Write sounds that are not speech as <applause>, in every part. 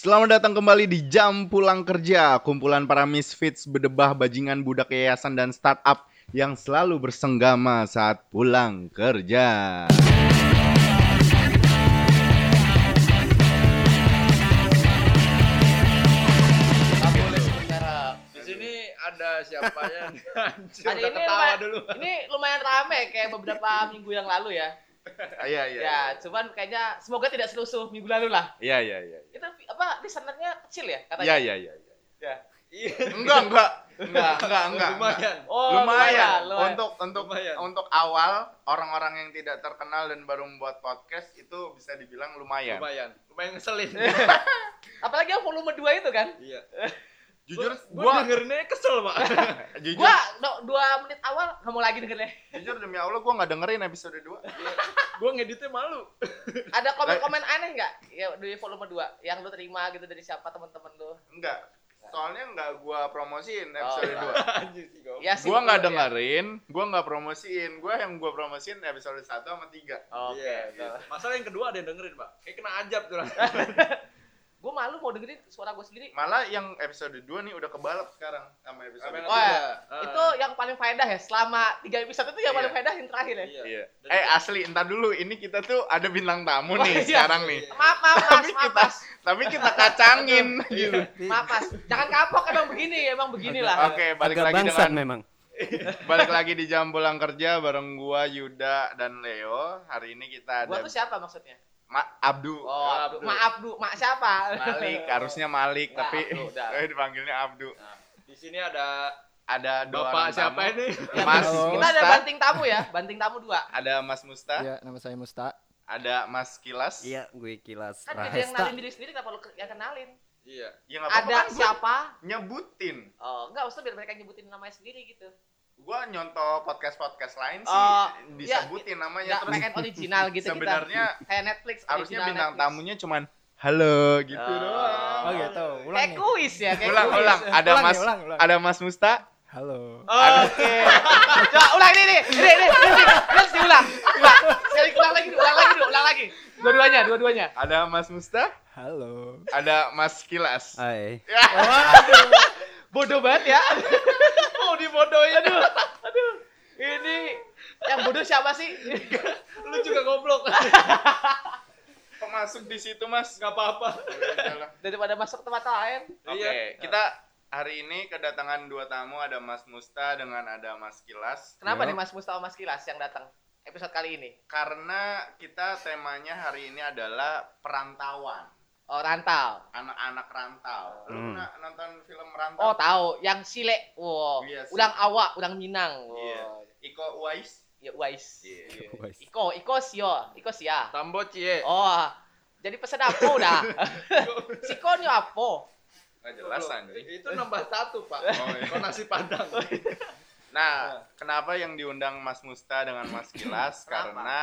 Selamat datang kembali di Jam Pulang Kerja, kumpulan para misfits bedebah bajingan budak yayasan dan startup yang selalu bersenggama saat pulang kerja. Nggak boleh sebenarnya. Di sini ada siapa yang Hari ini ketawa lumayan, dulu. ini lumayan rame kayak beberapa minggu yang lalu ya. Ah, Iya iya. Ya, cuman kayaknya semoga tidak selusuh minggu lalu lah. Iya iya iya. Itu apa listenernya kecil ya katanya? Iya iya iya. iya. Ya. Iya. Enggak enggak enggak enggak enggak. Lumayan. Oh, lumayan, lumayan. untuk untuk Lumayan. untuk awal orang-orang yang tidak terkenal dan baru membuat podcast itu bisa dibilang lumayan. Lumayan. Lumayan ngeselin. <laughs> Apalagi yang volume 2 itu kan. Iya. <laughs> Jujur gua, gua dengerinnya kesel, Pak. <laughs> jujur Gua dua menit awal nggak mau lagi dengernya. jujur demi Allah gua nggak dengerin episode 2. gua ngeditnya malu. Ada komen-komen aneh nggak? Ya di volume 2 yang lu terima gitu dari siapa teman-teman lu? Enggak. Soalnya enggak gua promosiin Oh, episode iya. 2. <laughs> Anjir sih gua. Ya sih. Gua nggak betul, ya. dengerin, gua nggak promosiin. Gua yang gua promosiin episode 1 sama 3. Oke. Iya, betul. gitu. Masalah yang kedua ada yang dengerin, Pak. Kayak kena ajab tuh. <laughs> Gua malu mau dengerin suara gua sendiri. Malah yang episode 2 nih udah kebalap sekarang sama episode Oh, ketiga. ya. Ah. Itu yang paling faedah ya selama tiga episode itu yang Iya. paling faedah yang terakhir ya. Iya. Iya. Dan Eh itu- asli, entar dulu. Ini kita tuh ada bintang tamu Oh, nih iya. sekarang nih. Maaf, maaf, mas, Tapi maaf, kita mas. tapi kita kacangin gitu. <laughs> Maaf, mas. Jangan kapok, emang begini, emang beginilah. Oke, balik Agak lagi dengan memang. <laughs> balik lagi di jam pulang kerja bareng gua Yuda dan Leo. Hari ini kita Gua ada tuh siapa maksudnya? Ma Abdu. Oh, Abdu. Abdu. maaf, Du. Mak siapa? Malik, harusnya Malik, Nah, tapi Abdu, udah. <laughs> eh, dipanggilnya Abdu. Nah, di sini ada Ada dua Bapak orang siapa tamu. ini? Mas Halo. Kita ada banting tamu ya, banting tamu dua. ada Mas Musta, Iya, nama saya Musta. ada Mas Kilas. Iya, gue Kilas Kan kita yang Rahesta. kenalin diri sendiri, kenapa lu yang kenalin? Iya. Ya nggak apa-apa Ada kan siapa? nyebutin. Oh, enggak, usah biar mereka nyebutin namanya sendiri gitu. Gua nyontoh podcast-podcast lain sih Oh, disebutin namanya Enggak terus pengen original gitu sebenarnya. Kayak Netflix, harusnya bintang Netflix. tamunya cuman halo gitu Oh. doang. Oh gitu, ulang Kayak kuis ya, kayak ulang kuis. ulang ada Ulang Mas nih, ulang, ulang. ada Mas Musta Halo. Oke. <laughs> Coba ulang ini nih. Ini ini ini. Terus diulang. Ulang. Sekali ulang lagi, ulang lagi ulang lagi. Dua-duanya, dua-duanya. ada Mas Musta Halo. ada Mas Kilas Hai. <laughs> ya Bodoh banget ya. <laughs> Mau dibodohin. Aduh. Aduh. Ini yang bodoh siapa sih? <laughs> Lu juga goblok. <laughs> masuk di situ Mas Enggak apa-apa. Udahlah. Daripada masuk tempat lain. Oke, Iya. kita hari ini kedatangan dua tamu ada Mas Musta dengan ada Mas Kilas Kenapa Yo. nih Mas Mustafa Mas Kilas yang datang episode kali ini? karena kita temanya hari ini adalah perantauan Oh, rantau. anak-anak rantau. Lu Hmm. pernah nonton film Rantau? Oh, tahu. Yang Sile. Wow. Iya, Sile. Ulang awak, ulang Minang. Wow. Iya. Iko Uwais. Ya, wais. Iya. Wais. Iko, Iko Sio, Iko Sia. Tambo cie. Oh, jadi pesen apa udah? <laughs> Sikonyo apa? Nggak jelas anjing. Itu nambah satu, Pak. Oh, iya. Kok nasi padang. <laughs> Nah, kenapa yang diundang Mas Musta dengan Mas Kilas? Kenapa? Karena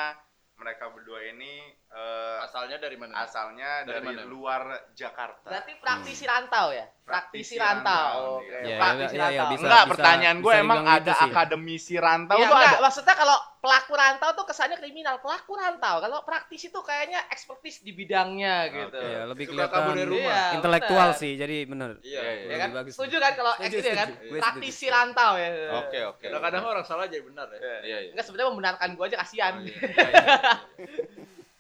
mereka berdua ini eh, Asalnya dari mana? asalnya Dari dari, mana? luar Jakarta. Berarti praktisi rantau ya? Praktisi Praktisi, rantau, iya. Ya, praktisi ya, ya, rantau. bisa. enggak, pertanyaan gue emang ada gitu sih. akademisi rantau Iya, tuh enggak, ada. maksudnya kalau pelaku rantau tuh kesannya kriminal. Pelaku rantau, kalau praktisi tuh kayaknya ekspertis di bidangnya gitu. Ya, lebih Suka kabur dari kelihatan rumah. Iya, intelektual bener. sih, jadi bener. Iya. Iya, Ya iya. kan? Bagus. Setuju kan kalau Setuju, gitu ya kan? setuju. Gue Praktisi setuju. rantau ya. Oke, oke. Kadang-kadang orang salah jadi benar ya. Iya, iya. Enggak sebenarnya membenarkan gua aja kasihan. <laughs>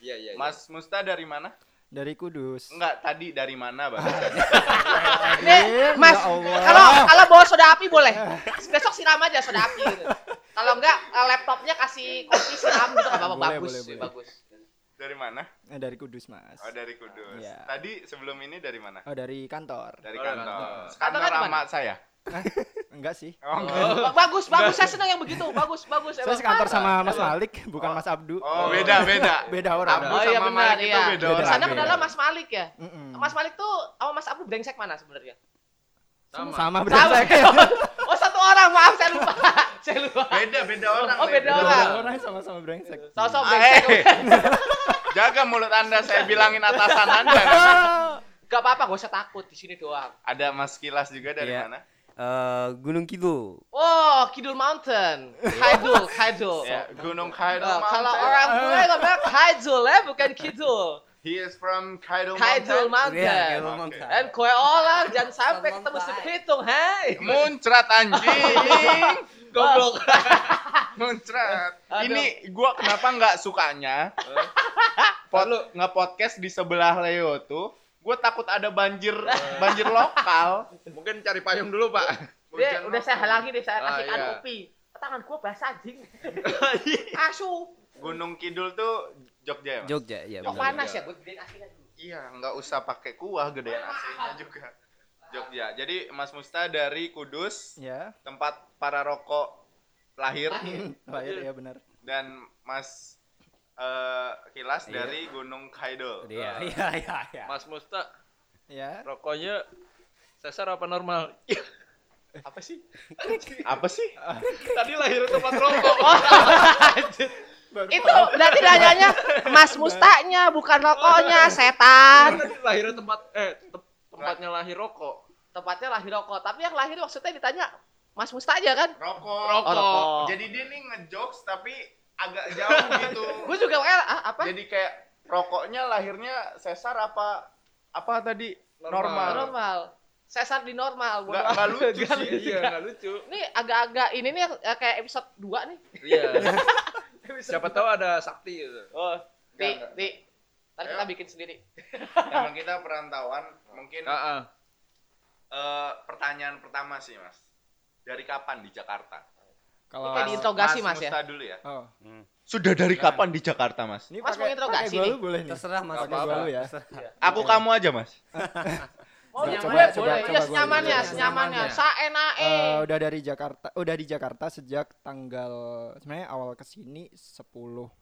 Oh, iya. Iya, iya. Mas Musta dari mana? Dari Kudus. Enggak, tadi dari mana, Bang? <laughs> Nih, Mas, Ya kalau kalau bawa soda api boleh. Besok siram aja soda api gitu. <laughs> Kalau enggak eh, laptopnya kasih kopi siram gitu enggak apa-apa bagus, boleh, boleh. bagus. dari mana? Eh, dari Kudus, Mas. Oh, dari Kudus. Iya. Tadi sebelum ini dari mana? Oh, dari kantor. Dari Oh, dari kantor. kantor. Kantor sama saya. Enggak sih. Oh, enggak. Ba- bagus, bagus. Saya senang yang begitu. Bagus, bagus. Saya sekantor sama Mas. Malik, bukan Mas Abdu. Oh, beda, beda. <laughs> Beda orang. Abdu Oh iya sama benar, Malik itu iya. beda Beda orang. Kesannya beda. kenalnya Mas Malik ya. Mm-mm. Mas Malik tuh sama Mas Abdu brengsek mana sebenarnya? Sama. Sama Sama. brengsek. <laughs> oh satu orang, maaf saya lupa. <laughs> saya lupa. Beda, beda orang. Oh, beda orang. orang sama-sama brengsek. Sama-sama Ah, brengsek. eh. Jaga mulut Anda, saya bilangin atasan Anda. Gak apa-apa, gak usah takut di sini doang. Ada Mas Kilas juga dari Iya. mana? Eh, Gunung Kidul. Oh, Kidul Mountain. Kaidul, <laughs> Kaidul. Ya, Gunung Khairul Oh, kalau Mountain. orang tua ngomong Kaidul ya, bukan Kidul. He is from Kaidul Mountain. Iya, Mountain. Kaido Oke. Mountain. Dan kue orang jangan sampai ketemu pie. sehitung, hei. Muncrat anjing. <laughs> Goblok. <laughs> Muncrat. Aduh. Ini gua kenapa nggak sukanya? Pot, nge-podcast di sebelah Leo tuh. Gue takut ada banjir banjir lokal. <laughs> Mungkin cari payung dulu, Pak. Dia udah saya halangi deh, saya Ah, kasihkan iya. kopi. Tangan gua basah anjing. <laughs> Asu. Gunung Kidul tuh Jogja ya? Mas? Jogja, iya Kok benar. panas ya? Gue gedein aslinya dulu. Iya, nggak usah pakai kuah gedean AC-nya juga. Jogja. Jadi Mas Musta dari Kudus, Ya, tempat para rokok lahir, <laughs> lahir ya benar. dan Mas eh, Kilas Iya. dari Gunung Kaido. Iya, iya, iya, iya. Mas Musta, Ya. rokoknya sesar apa normal? <laughs> Apa sih? Apa sih? Tadi lahir tempat rokok. <laughs> Itu berarti nanyanya Mas Mustanya bukan rokoknya, setan. Tadi lahir tempat eh tem- tempatnya lahir rokok. Tempatnya lahir rokok, tapi yang lahir maksudnya ditanya Mas Musta aja kan? Rokok. Oh, rokok. Jadi dia nih ngejokes tapi agak jauh gitu. <laughs> Gue juga kayak ah, apa? Jadi kayak rokoknya lahirnya sesar apa apa tadi normal. normal. Sesar di normal. Bodoh. nggak lucu Nggak sih. Iya, nggak lucu. Ini agak-agak ini nih eh, kayak episode 2 nih. Iya. <laughs> Siapa tahu ada sakti gitu. Oh, Nggak, Ti, nggak. Ti. Ntar Ayo. kita bikin sendiri. Emang kita perantauan mungkin Heeh. eh, pertanyaan pertama sih mas dari kapan di Jakarta Kalau Kayak diinterogasi, Mas, ya? Musta dulu ya Oh. sudah dari kapan di Jakarta mas Ini Mas mau interogasi nih? boleh nih. Terserah Mas, pakai gua lu ya. aku kamu aja mas <laughs> Oh, Coba, ya, coba, boleh, coba, boleh. coba Ya, senyamannya, senyamannya. Senyamannya. Saenae. Eh, udah dari Jakarta, udah di Jakarta sejak tanggal sebenarnya awal ke sini 10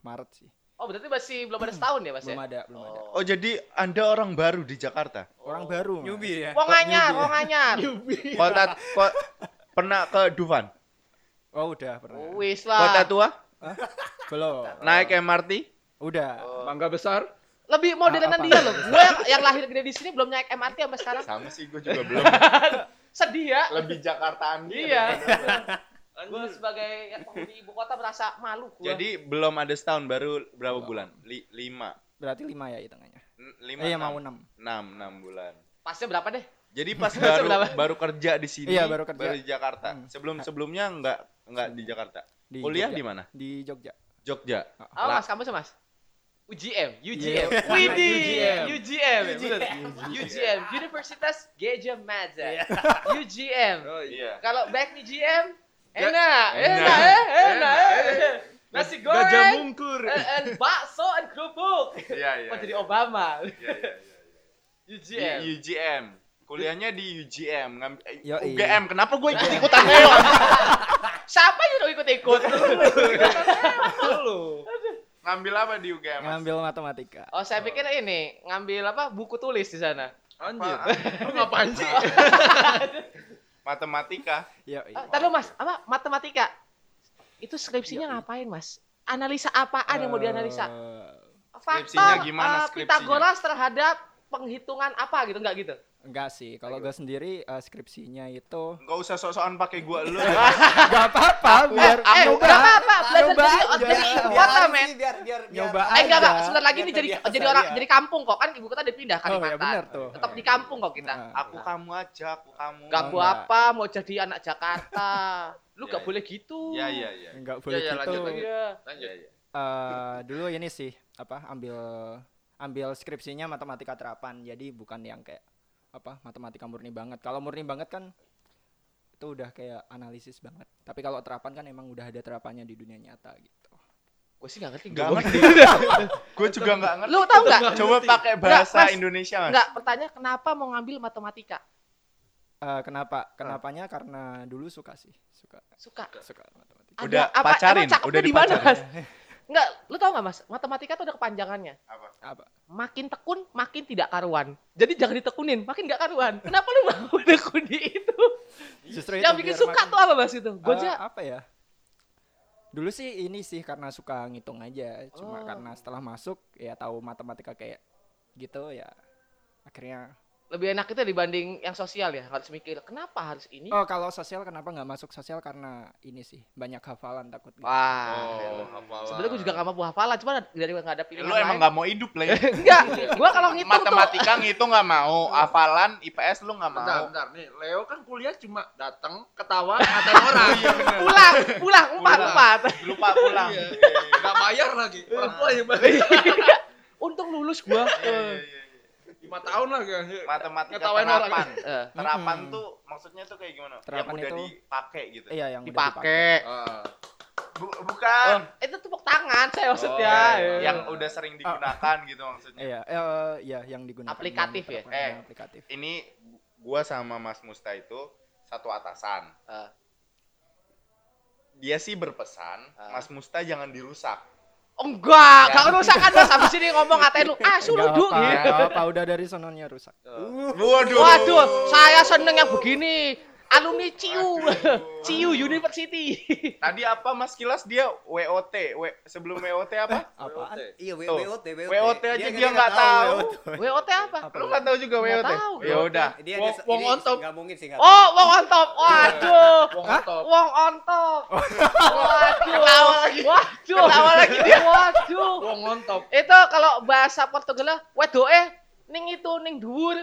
Maret sih. Oh, berarti masih belum ada setahun ya, Mas ya? Belum ada, belum ada. oh jadi anda orang baru di Jakarta Orang baru. Mas. ya. Wong anyar, wong anyar. <laughs> kota ko- pernah ke Dufan Oh, udah pernah. Wis kota lah. tua Belum. naik MRT Udah. Mangga besar. Lebih modernan Apa? dia loh. Gue yang, yang lahir gede di sini belum naik MRT sampai sekarang. sama sih gue juga belum <laughs> Sedih ya. lebih Jakartaan dia Iya. <laughs> Gue sebagai yang penghuni ibu kota merasa malu. Gua. jadi belum ada setahun baru berapa bulan Li- lima Berarti 5 ya hitungannya. N- lima Eh, ya enam. mau 6. enam enam bulan pasnya berapa deh? Jadi <laughs> pas baru baru kerja di sini, Iya, baru kerja. di Jakarta. Hmm. Sebelum sebelumnya nggak nggak di Jakarta. Di Kuliah Jogja. di mana? Di Jogja. Jogja. Oh. Mas, kamu sih, Mas? UGM, Iya. UGM. Widih, UGM. UGM. UGM, Universitas Gajah Mada. UGM. Oh Iya. Kalau back di GM, enak, enak. enak, eh, enak. Eh. Nasi Gajah goreng, mungkur. and, and bakso and kerupuk. Iya, iya. Oh, jadi iya. Obama. Iya, iya, iya. Di UGM. UGM. Kuliahnya di UGM. Eh. UGM. Kenapa gue ikut-ikutan Leo? Siapa yang udah ikut-ikut? <laughs> Lu. Ngambil apa di UGM? Ngambil matematika. Oh, saya pikir ini ngambil apa? Buku tulis di sana. Anjir. Lu ngapain sih? <laughs> Matematika. Ya, Ah, Ntar dulu, Mas, apa? Matematika. Itu skripsinya ngapain, Mas? Analisa apaan yang mau dianalisa? Skripsinya gimana eh, skripsinya? Pythagoras terhadap penghitungan apa gitu enggak gitu? Enggak sih, kalau gue sendiri eh, skripsinya itu Nggak usah sok-sokan pakai gua lu. enggak <laughs> apa-apa biar eh, nyoba. enggak apa-apa, belajar Nyoba jadi aja. jadi ibu kota, men. biar biar Nyoba Eh enggak enggak, sebentar lagi nih Biar jadi terbiasa jadi orang dia. jadi kampung kok. Kan ibu kota udah pindah Oh, ya Kalimantan. benar tuh. Tetap di kampung kok kita. Aku kamu aja, aku kamu. Enggak. apa mau jadi anak Jakarta. Lu Iya, gak iya. boleh gitu. Iya, iya, iya. Enggak Ya, boleh ya, gitu. lanjut, lanjut. Iya. Lanjut. Iya, iya. Eh, dulu ini sih apa ambil ambil skripsinya matematika terapan jadi bukan yang kayak apa matematika murni banget kalau murni banget kan itu udah kayak analisis banget tapi kalau terapan kan emang udah ada terapannya di dunia nyata gitu Gue sih gak ngerti. Nggak Gua- ngerti. <laughs> Gue juga nggak ngerti. Lu tau nggak? Coba pakai bahasa Mas. Indonesia, Mas. Enggak, pertanyaan kenapa mau ngambil matematika? Eh, kenapa kenapanya karena dulu suka sih suka Suka. suka matematika Ada Udah apa- pacarin, udah di mana. Mas? <laughs> Enggak, lu tau gak mas? Matematika tuh ada kepanjangannya. Apa? apa Makin tekun, makin tidak karuan. Jadi jangan ditekunin, makin gak karuan. Kenapa lu mau menekuni itu? justru Yang itu bikin suka makin- tuh apa mas itu? Gue aja apa ya dulu sih ini sih karena suka ngitung aja cuma Oh. karena setelah masuk ya tahu matematika kayak gitu ya akhirnya lebih enak itu dibanding yang sosial ya harus mikir kenapa harus ini Oh, kalau sosial kenapa nggak masuk sosial karena ini sih banyak hafalan takut gitu. wah Oh, hafalan. sebenarnya gue juga gak mampu hafalan cuma dari nggak ada Ya, pilihan lu emang lain nggak mau hidup lah ya. <laughs> enggak gue kalau ngitung tuh Matematika ngitung nggak mau, <laughs> hafalan IPS lu nggak Bentar, mau. bentar nih. Leo kan kuliah cuma datang, ketawa, ngatain orang. Iya pulang pulang empat Pulang. empat Lupa pulang. Enggak bayar lagi. Orang tua yang bayar. <laughs> untung lulus gua Iya, iya, iya. Lima tahun lah kan. Matematika Ngetawain terapan. <laughs> Eh, Terapan Mm-mm. tuh maksudnya tuh kayak gimana? Terapan yang udah itu- dipakai gitu. Iya, yang dipakai Ah. Bu- oh, bukan. itu tepuk tangan saya maksudnya Oh, iya. Yang udah sering digunakan gitu maksudnya. Iya, eh, iya yang digunakan. Aplikatif yang ya? Eh. aplikatif. Ini gua sama Mas Musta itu satu atasan. Ah. Dia sih berpesan, Ah. Mas Musta jangan dirusak. Oh, enggak, Ya. gak rusak kan mas habis ini ngomong ngatain lu, ah suruh apa, gitu. apa, udah dari sononya rusak. Waduh. Waduh, saya seneng yang begini. Alumni CIU. CIU University. Tadi apa Mas Kilas dia WOT, W sebelum WOT apa? Apaan? Iya, W-. WOT, WOT. WOT aja dia kan nggak tahu. WOT apa? Lu nggak tahu juga WOT? tahu. Ya udah. Dia Wong- on top. nggak mungkin sih Oh, wong on top. Waduh. Wong top. Wong on top. Waduh. Ketawa lagi. Waduh. Ketawa lagi dia. Waduh. Wong on top. Itu kalau bahasa Portugal wedoke ning itu ning dhuwur.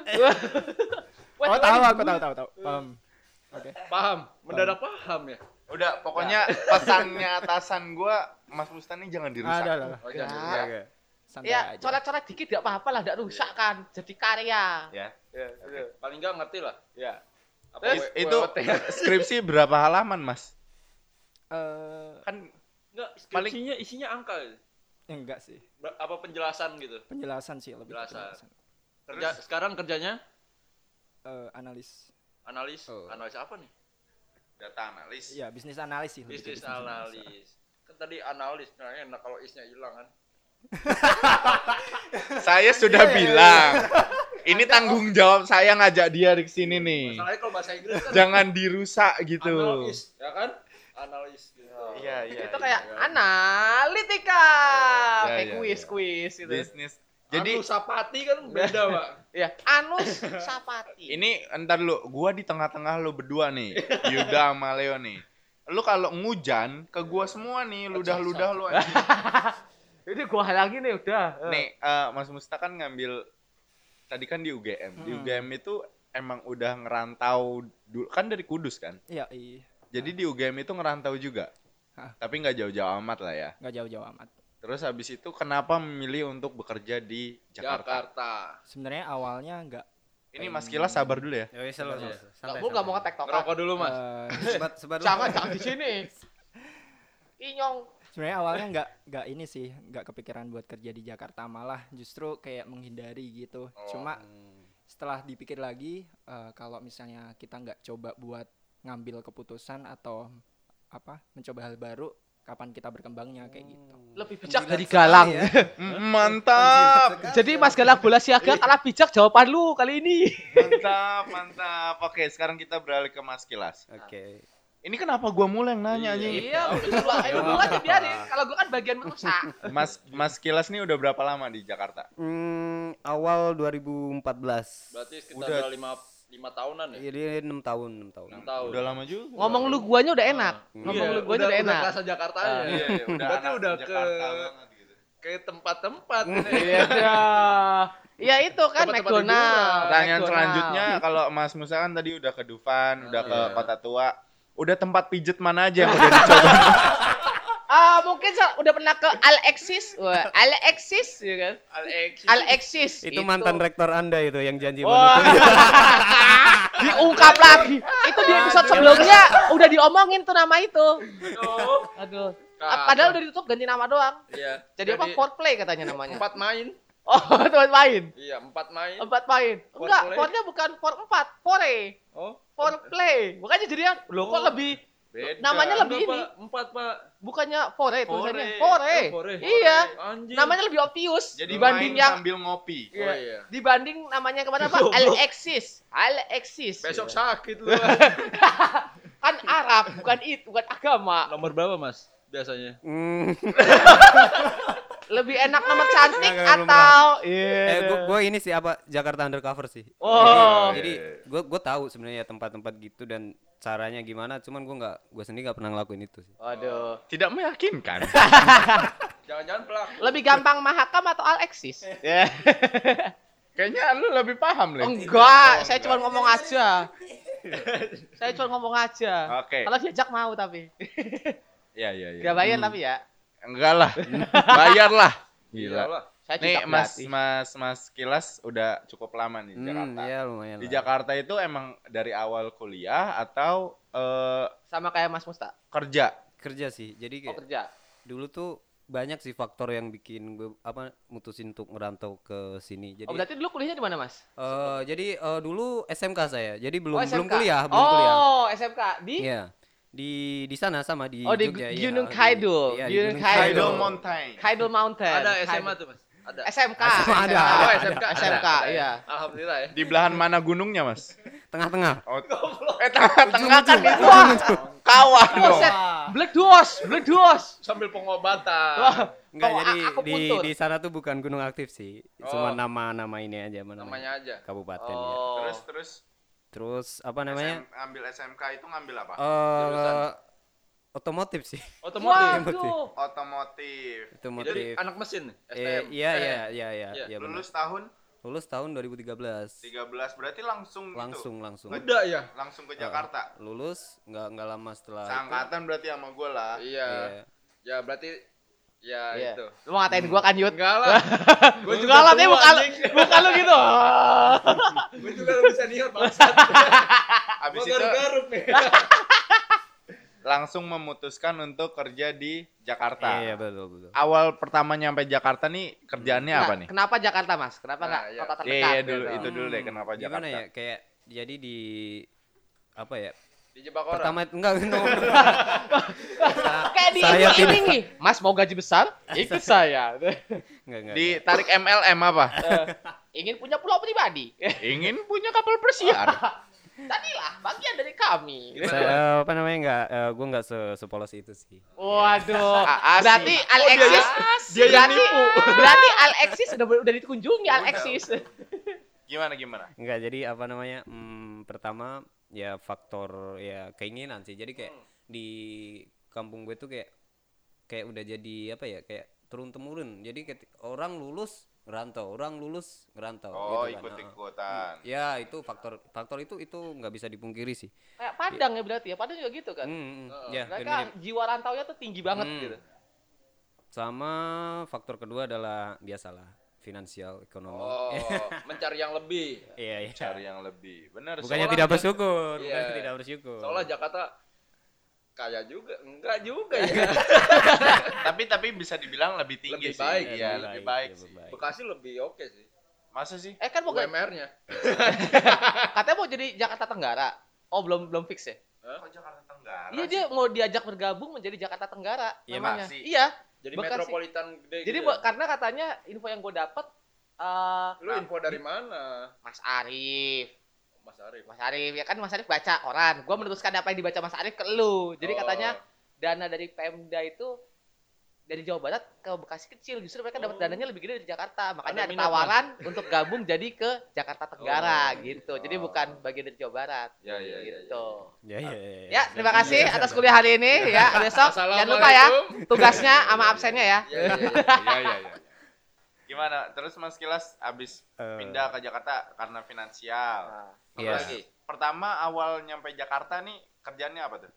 Oh, tahu aku tahu tahu tahu. Um, Oke. Paham. Mendadak paham ya. Udah, pokoknya pesannya atasan gua Mas Musta nih jangan dirusak. Ada lah. Oh, Ya. jangan. Iya, iya. Santai Ya, aja. coret-coret dikit gak apa-apa lah, gak rusak kan. Jadi karya. Ya. Ya, ya. Paling enggak ngerti lah. Ya. Apa Is- W- itu WOT? <laughs> skripsi berapa halaman, Mas? Eh, Kan Enggak, skripsinya isinya angka. ya? enggak sih. Ber- Apa penjelasan gitu. Penjelasan sih lebih Penjelasan. penjelasan. Kerja sekarang kerjanya Eh, analis. Analis. Oh. Analis apa nih? data analis. Iya, bisnis analis sih. Bisnis analis. Kan tadi analis. Nah, enak kalau isnya hilang kan. <laughs> Saya sudah bilang. Ini tanggung jawab saya ngajak dia di sini nih. Masalahnya kalau bahasa Inggris kan Jangan dirusak gitu. analis, ya kan? Analis gitu. Iya, iya. itu iya. kayak analitika. Ya, kayak ya, kuis, ya. kuis gitu. bisnis. Jadi Anu Sapati kan beda, <laughs> Pak. Ya, Anus <laughs> Sapati. ini entar lu, gua di tengah-tengah lu berdua nih, <laughs> Yuda sama Leo nih. Lu kalau ngujan ke gua semua nih, ludah-ludah lu anjing. Ini gua lagi nih udah. Nih, eh, Mas Musta kan ngambil tadi kan di UGM. Di Hmm. UGM itu emang udah ngerantau dulu kan dari Kudus kan. Iya, iya. Jadi di UGM itu ngerantau juga. Hah. Tapi nggak jauh-jauh amat lah ya. Nggak jauh-jauh amat. Terus habis itu kenapa memilih untuk bekerja di Jakarta? Jakarta. Sebenarnya awalnya nggak Ini Mas Kilas sabar dulu ya. Ya lo. Iya. Enggak mau enggak mau ngetek tokan. Ngerokok dulu, Mas. eh, <laughs> Sebat sebat dulu. Jangan jangan di sini. <laughs> Inyong. sebenarnya awalnya nggak nggak ini sih nggak kepikiran buat kerja di Jakarta malah justru kayak menghindari gitu Oh. cuma setelah dipikir lagi eh, kalau misalnya kita nggak coba buat ngambil keputusan atau apa mencoba hal baru kapan kita berkembangnya kayak gitu <laughs> Lebih bijak dari Galang. ya. Mantap. Jadi Mas Galang bola siaga kalah bijak jawaban lu kali ini. Mantap, mantap. Oke, sekarang kita beralih ke Mas Kilas. Oke. Ini kenapa gua mulu yang nanya anjing? Iya, udah ayo dulu aja biarin. Kalau gua kan bagian merusak. Mas Mas Kilas nih udah berapa lama di Jakarta? Hmm, awal 2014. Berarti sekitar Udah. udah lima, tahunan ya? Jadi 6 tahun, 6 tahun. Enam tahun. Udah lama juga. Ngomong lu guanya udah enak. Hmm. Ngomong Iya, lu guanya udah enak. kerasa Jakarta Ah, ya. iya, iya, udah Berarti udah ke gitu. ke tempat-tempat. <laughs> Iya. Iya itu kan Tempat-tempat McDonald. hiburan. Pertanyaan McDonald. selanjutnya kalau Mas Musa kan tadi udah ke Dufan, udah ke Iya. Kota Tua. Udah tempat pijet mana aja yang <laughs> udah dicoba? Ah, mungkin sa- udah pernah ke Alexis. Wah, Alexis ya kan? Alexis. Alexis. Itu mantan rektor Anda itu yang janji menutup. <laughs> Diungkap lagi. Itu di episode sebelumnya udah diomongin tuh nama itu. Oh. Aduh. Kapan? Padahal udah ditutup ganti nama doang. Iya. Jadi, apa? Foreplay katanya namanya. Empat main. Oh, <laughs> teman main. Iya, empat main. Empat main. Enggak, fornya bukan for empat, fore. Oh, Foreplay. Bukannya jadinya loh kok Oh. lebih beda. Namanya lebih Enggak, ini. Pak. Empat, Pak. bukannya fore tulisannya. Fore. Fore. Oh, fore. Iya. Anjing. Namanya lebih obvious Jadi dibanding main yang sambil ngopi. Oh iya. dibanding namanya ke mana apa? Alexis. Alexis. Besok sakit lu. <laughs> kan Arab, bukan itu, bukan agama. Nomor berapa, Mas? Biasanya. Hmm. <laughs> lebih enak nomor cantik atau Eh, Iya. gua, gua ini sih apa Jakarta undercover sih. Oh. Jadi, gua gua tahu sebenarnya tempat-tempat gitu dan caranya gimana, cuman gua nggak gua sendiri nggak pernah ngelakuin itu sih. Waduh. Tidak meyakinkan. <laughs> Jangan-jangan pelaku. Lebih gampang Mahakam atau Alexis? Ya. Kayaknya lu lebih paham, Le. Enggak, saya cuma ngomong aja. saya cuma ngomong aja. Oke. Kalau diajak mau tapi. Iya, iya, iya. Gak bayar tapi ya. Enggak lah. Bayar lah. Gila. Saya Nih Mas. Mas Mas Kilas udah cukup lama nih di Hmm, Jakarta. ya lumayan. Di lah. Jakarta itu emang dari awal kuliah atau eh, sama kayak Mas Musta. kerja? kerja sih. Jadi Oh kayak kerja. dulu tuh banyak sih faktor yang bikin gue apa mutusin untuk merantau ke sini. Jadi Oh berarti dulu kuliahnya di mana Mas? eh, jadi eh, dulu SMK saya. Jadi belum oh, belum kuliah, belum oh, kuliah. SMK di Iya. Di di sana sama di Oh, di Jogja, Gu- iya, Gunung Kidul. iya, di Gunung Gunung Kidul. Mountain. Kidul Mountain. Ada SMA tuh, Mas. Ada. SMK. SMA ada, SMK. Oh, SMK. ada. SMK, Ada. iya. Alhamdulillah ya. Di belahan mana gunungnya, Mas? Tengah-tengah. Oh, eh tengah-tengah kan itu dong. Black Duos, Black Duos. Sambil pengobatan. Enggak jadi di di sana tuh bukan gunung aktif sih. Oh. Cuma nama-nama ini aja namanya? Namanya aja. Kabupaten ya. Oh. Terus terus Terus apa namanya? SM, ambil SMK itu ngambil apa? Eh otomotif sih. Otomotif. <laughs> Waduh. Otomotif. Jadi Otomotif. anak mesin. Eh, STM. iya Eh, iya iya iya Iya. iya benar. Lulus tahun Lulus tahun 2013. 13 berarti langsung Langsung gitu. langsung. Udah ya. Langsung ke Jakarta. Lulus nggak nggak lama setelah itu. Seangkatan berarti sama gue lah. Iya. Iya. Ya berarti ya Iya. itu. Lu mau ngatain gua kan, Yud? Enggak lah. <laughs> Gua Enggak lah, tapi bukan bukan lu gitu. <laughs> Gue juga lebih senior bangsat. Habis <laughs> Gua itu garuk-garuk nih. langsung memutuskan untuk kerja di Jakarta. Iya betul betul. Awal pertama nyampe Jakarta nih kerjaannya Nah, apa nih? Kenapa Jakarta, Mas? Kenapa Nah, enggak iya. kota Iya, terdekat? iya, dulu gitu? itu dulu deh kenapa Gimana Jakarta. ya kayak jadi di apa ya? Dijebak orang. Pertama enggak no. <laughs> Kayak di Saya ini nih. Mas mau gaji besar? Ikut saya. Enggak enggak. Ditarik MLM apa? <laughs> Ingin punya pulau pribadi. <laughs> Ingin punya kapal persiar. Tadilah bagian dari kami. Saya, eh, apa namanya enggak eh, gua enggak se sepolos itu sih. Waduh. Ah, asik. Berarti Alexis Dia yang berarti, berarti Alexis udah udah dikunjungi Alexis. Gimana gimana? Enggak, jadi apa namanya? hmm, pertama ya faktor ya keinginan sih. Jadi kayak di kampung gue tuh kayak kayak udah jadi apa ya? Kayak turun temurun. Jadi ketika orang lulus ngerantau, orang lulus ngerantau Oh, gitu kan. ikut-ikutan. Heeh. Ya, itu faktor faktor itu itu nggak bisa dipungkiri sih. Kayak Padang ya berarti ya. Padang juga gitu kan. Hmm, hmm, Heeh. ya, Mereka mirip-mirip. jiwa rantaunya tuh tinggi banget Hmm. gitu. Sama faktor kedua adalah biasalah finansial ekonomi. Oh, <laughs> mencari yang lebih. Iya, iya. Cari yang lebih. Benar. Bukannya Soalnya- tidak bersyukur, Iya. bukannya tidak bersyukur. Soalnya Jakarta kaya juga. Enggak juga ya. <laughs> tapi tapi bisa dibilang lebih tinggi Lebih sih. baik, Iya, lebih lebih baik lebih sih. baik. Bekasi lebih oke sih. Masa sih? Eh kan mau ga- UMR-nya. <laughs> katanya mau jadi Jakarta Tenggara. Oh belum belum fix ya? Kok Jakarta Tenggara? Iya dia mau diajak bergabung menjadi Jakarta Tenggara Iya, namanya. masih. Iya. Jadi Bekasi. metropolitan gede Jadi gitu. bu- karena katanya info yang gue dapet eh Lu info dari mana? Mas Arif, Mas Arif. Mas Arif ya kan Mas Arif baca koran. Gue meneruskan apa yang dibaca Mas Arif ke lu. Jadi Oh. katanya dana dari Pemda itu dari Jawa Barat ke Bekasi kecil justru mereka dapat Oh. dananya lebih gede dari Jakarta makanya Ada ada, minat, tawaran untuk gabung jadi ke Jakarta Tenggara Oh. gitu jadi Oh. bukan bagian dari Jawa Barat Ya, ya, ya, gitu Ya, ya, ya, ya. ya terima kasih atas kuliah hari ini ya <laughs> besok jangan lupa ya tugasnya sama absennya ya Iya, iya, iya. Iya, iya, iya. Gimana? Terus Mas Kilas abis Eh, pindah ke Jakarta karena finansial. Nah, Apa Iya. lagi? Pertama awal nyampe Jakarta nih kerjaannya apa tuh?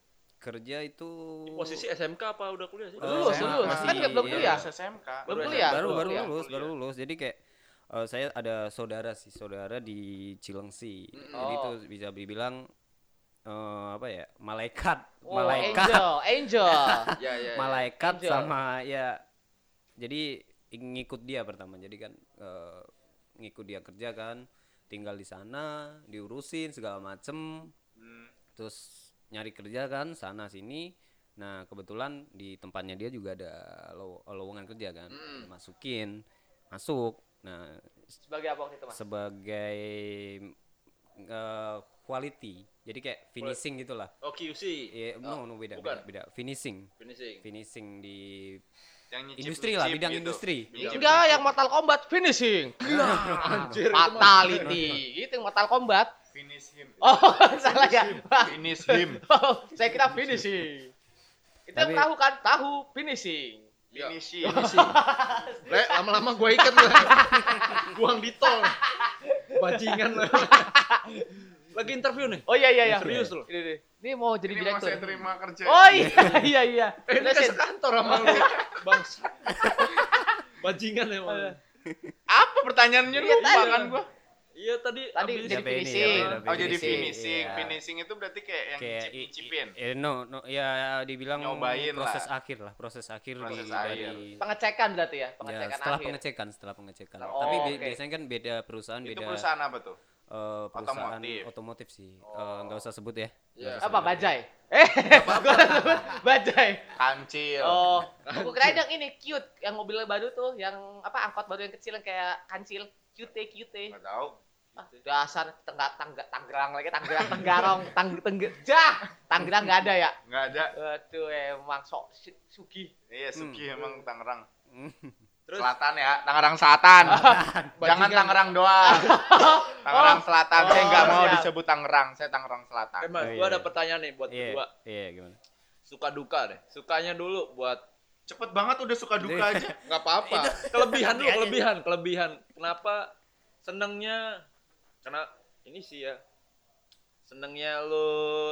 Kerja itu Posisi SMK apa udah kuliah sih? Eh, lulus saya lulus masih- kan belum iya. kuliah Lulus SMK. Belum Baru kuliah baru baru kuliah. lulus baru lulus jadi kayak eh, saya ada saudara sih saudara di Cilengsi jadi Oh. itu bisa dibilang eh, apa ya malaikat Oh, malaikat angel angel Iya, <laughs> iya. iya. malaikat Angel. sama ya jadi ngikut dia pertama jadi kan eh, ngikut dia kerja kan tinggal di sana diurusin segala macem Hmm. terus nyari kerja kan sana sini nah kebetulan di tempatnya dia juga ada low- lowongan kerja kan Mm. masukin masuk nah sebagai apa waktu itu mas sebagai eh, quality jadi kayak finishing gitulah Oh, QC. ya no no beda bukan. beda, beda finishing Finishing. finishing di Yang nyicip industri lah bidang gitu. industri Enggak, yang Mortal Kombat finishing. Anjir, itu mah. Fatality. Itu yang Mortal Kombat. Finish him. Oh, <laughs> salah ya. Finish him. <laughs> Oh, saya kira finishing. Itu yang Tapi- tahu kan? Tahu finishing. Iya. Finish him. Le, lama-lama gue ikat lu. Buang di tol. Bajingan lu. Lagi interview nih. Oh iya iya iya. Serius lu. Ini, ini. Ini mau jadi Ini mau direktur. saya terima kerja. Oh iya iya iya. Eh, ini Terusin. kan sekantor sama lu. Bangsa. Bajingan emang. Apa pertanyaannya Iya, lupa tadi. kan gua? Iya tadi Tadi abis- jadi finishing. ini? Oh jadi Finishing, finishing. iya. Finishing itu berarti kayak yang kayak nyicip i- nyicipin. i- eh, no no ya dibilang Nyobain proses lah. akhir lah proses akhir Proses di akhir. dari Pengecekan berarti ya, ya, pengecekan setelah akhir. pengecekan setelah pengecekan Oh, tapi oke. biasanya kan beda perusahaan Itu beda perusahaan apa tuh? eh, perusahaan Otomotif. otomotif, sih Eh, Oh. nggak usah sebut ya Iya. Nggak usah Apa sebut. bajai? Eh, <laughs> gua sebut bajai. Kancil. Oh, aku kira yang ini cute, yang mobil baru tuh, yang apa angkot baru yang kecil yang kayak kancil, cute cute. Nggak tahu. Ah, dasar tenggak tangga Tanggerang lagi Tanggerang Tenggarong tang tengge jah Tanggerang nggak ada ya Nggak ada. Aduh emang sok su- sugi Iya, Suki Hmm. emang Tangerang. Terus Selatan ya, Tangerang Selatan. <laughs> Jangan Bajingan. Tangerang doang. <laughs> Tangerang Selatan. Saya nggak Oh, mau siap. disebut Tangerang. Saya Tangerang Selatan. Eh, Mas, Oh, gua iya, ada iya. pertanyaan nih buat iya berdua. iya gimana Suka duka deh. Sukanya dulu buat Cepet banget udah suka duka Iya. aja. nggak apa-apa. Kelebihan dulu, aja. kelebihan, kelebihan. Kenapa senengnya? Karena ini sih ya. Senengnya lu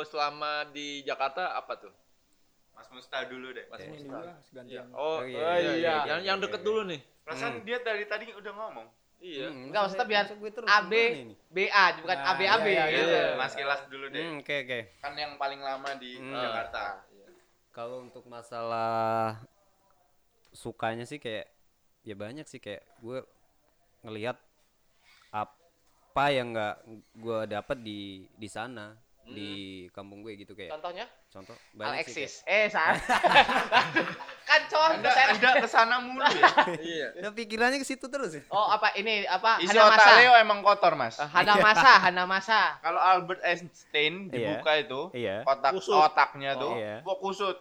selama di Jakarta apa tuh? Mas Musta dulu deh. Mas Iya. Musta. gantian. Oh, Oh, iya, iya, iya, iya. iya. Yang yang deket dulu nih. Perasaan dia dari tadi udah ngomong. Iya. Hmm, Enggak, maksudnya biar gue terus AB gimana ini? BA bukan Nah, AB AB iya, iya, gitu iya. Mas Kilas dulu deh. Hmm, oke oke Kan yang paling lama di Hmm. Jakarta. kalau untuk masalah sukanya sih kayak ya banyak sih kayak gue ngelihat apa yang nggak gue dapat di di sana di kampung gue gitu kayak contohnya contoh sih Alexis eh salah <laughs> kan cowok Anda, anda ke sana mulu ya. <laughs> Iya. Ya, pikirannya ke situ terus ya oh apa ini apa Isi Hana Masa Leo emang kotor mas. Eh, Hana Masa Hana Masa Kalau Albert Einstein Iya. dibuka itu iya otak Kusut. otaknya tuh, Oh, iya. wah kusut,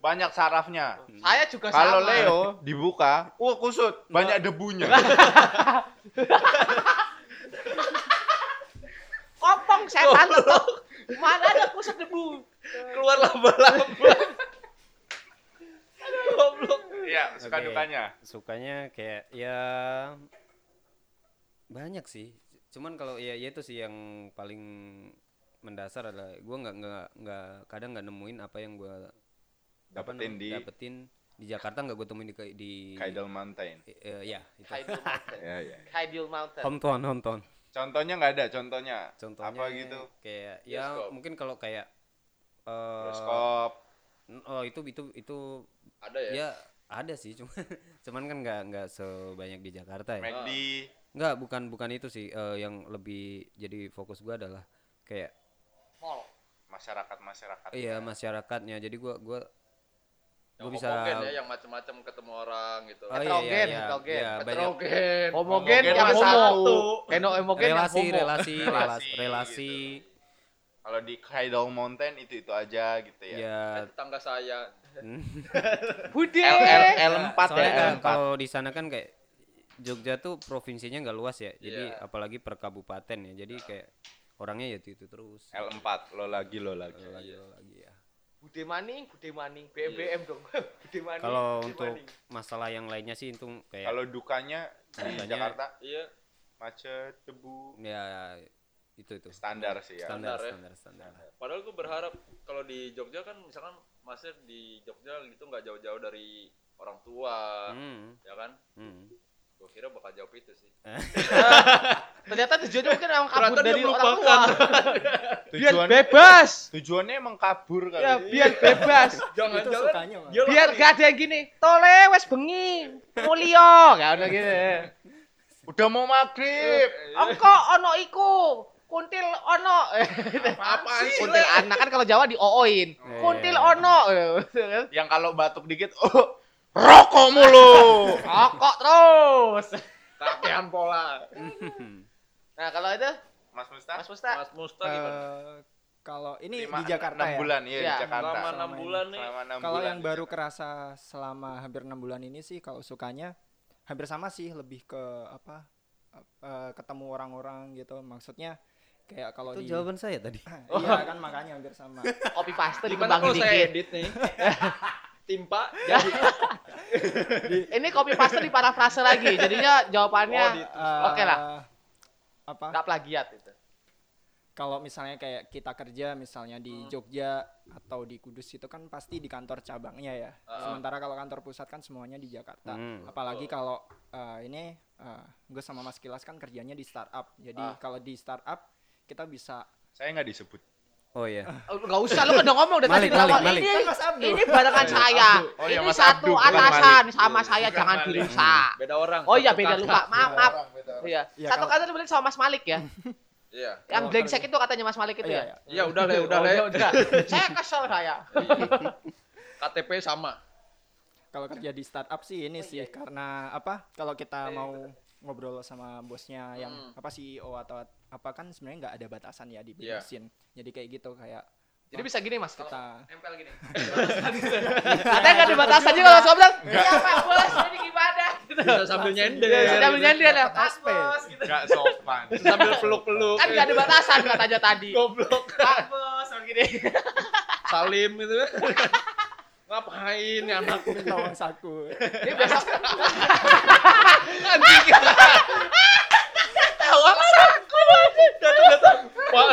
banyak sarafnya. saya juga Kalau sama Leo dibuka, wah kusut, banyak debunya. <laughs> kopong setan tuh mana ada pusat debu Keluar laba-laba. Goblok. Iya, suka Oke. dukanya. sukanya kayak ya banyak sih cuman kalau ya, ya itu sih yang paling mendasar adalah gue nggak nggak nggak kadang nggak nemuin apa yang gue Dapetin di- dapetin di Jakarta nggak gue temuin di di Kaidal Mountain. eh, eh, ya itu Kaidul <laughs> Mountain Ya, ya. Kaidul Mountain hometown hometown Contohnya nggak ada, contohnya. contohnya Apa gitu? kayak ya Bioskop. mungkin kalau kayak eh, Bioskop. oh itu itu itu Ada ya? ya ada sih <laughs> cuman cuman kan nggak nggak sebanyak di Jakarta ya McD. Nggak, bukan bukan itu sih eh, yang lebih jadi fokus gua adalah kayak mall Masyarakat-masyarakat. iya masyarakatnya. Jadi gua gua Yang gua bisa homogen ya, yang macam-macam ketemu orang gitu. Oh, iya, Heterogen, iya, iya, heterogen. iya, homogen yang satu. Eno homogen yang relasi, homo relasi, <laughs> relasi, Relasi, relasi, Kalau di Kaidal Mountain itu itu aja gitu ya. ya. Tetangga saya. hmm. <laughs> Bude L, L, L4 Soalnya ya, kan L4. kalau di sana kan kayak Jogja tuh provinsinya nggak luas ya. Jadi Iya. apalagi per kabupaten ya. Jadi kayak orangnya ya itu, itu terus. L4, lo lagi, lo lagi. Lagi lagi ya. Bude maning bude maning BBM dong <laughs> bude maning Kalau untuk maning. masalah yang lainnya sih itu kayak Kalau dukanya di Jakarta Iya. macet, debu, ya itu itu standar sih ya. standar Standar ya. standar standar. Padahal gue berharap kalau di Jogja kan misalkan masih di Jogja gitu nggak jauh-jauh dari orang tua, Hmm, ya kan? hmm. Gue kira bakal jawab itu sih. <laughs> ternyata tujuannya mungkin emang kabur Ternyata dia dari orang tua. Melupakan. <laughs> biar bebas. tujuannya emang kabur kali. ya biar bebas. <laughs> Jangan-jangan sukanya, Mas. dia biar gak ada yang gini. Tole wes bengi. Mulio. Gak ada gitu Udah mau maghrib. engko ono iku? Kuntil ono. Apaan <laughs> sih? kuntil anak kan kalau Jawa dioin. Kuntil ono. Yang kalau batuk dikit, oh, rokok mulu. rokok terus. Kakean pola. Nah kalau itu Mas Musta? Mas Musta Mas Musta gimana? Eh, Kalau ini Lima- di Jakarta enam ya. bulan iya Iya, di Jakarta. Selama Selama enam ini. bulan nih. Kalau bulan yang baru Jakarta. kerasa selama hampir enam bulan ini sih kalau sukanya hampir sama sih lebih ke apa eh, ketemu orang-orang gitu maksudnya kayak kalau Itu di jawaban saya tadi. <laughs> iya kan makanya hampir sama <laughs> Copy paste Gimana kalau dikembangin saya dikit. edit nih? <laughs> Timpa jadi Ini copy paste diparafrase lagi. Jadinya jawabannya Oh, Eh, Oke lah. Apa nggak plagiat itu. kalau misalnya kayak kita kerja misalnya di Hmm. Jogja atau di Kudus itu kan pasti di kantor cabangnya ya sementara kalau kantor pusat kan semuanya di Jakarta Hmm. apalagi kalau eh, ini gue sama Mas Kilas kan kerjanya di startup jadi Ah. kalau di startup kita bisa Saya nggak disebut. Oh iya. Oh, Nggak usah lu kan udah ngomong dari tadi Malik. Malik, Malik. Ini Kan Mas Abdul. ini barengan saya. Oh iya, ini Mas satu Abdul, bukan atasan Malik. sama saya Bukan jangan Malik. dirusak. beda orang. Oh iya beda lupa. Maaf, maaf. Iya. Ya, Satu kalau- kata dibeli sama Mas Malik ya. <laughs> Iya. Yang Kalau brengsek itu katanya Mas Malik itu Iya, ya. iya. Ya udah deh, udah Oh, deh. iya, udah. <laughs> Saya kesel saya. <laughs> KTP sama. kalau kerja di startup sih ini sih karena apa kalau kita mau ngobrol sama bosnya yang Hmm. apa CEO atau apa kan sebenarnya nggak ada batasan ya dibebasin jadi kayak gitu kayak Jadi bisa gini Mas, kita nempel gini. <laughs> Katanya nggak ada batasan juga kalau bilang, iya Pak Bos, ini gimana? Gitu. Bisa sambil nyender. Iya, sambil nyender ya, Pak SP. Bos. Gitu. Nggak sopan. <laughs> Sambil peluk-peluk. Kan nggak ada batasan katanya tadi. Goblok. Pak Bos, begini. Salim gitu. Ngapain ya anak? minta uang saku Ini besok. Pak,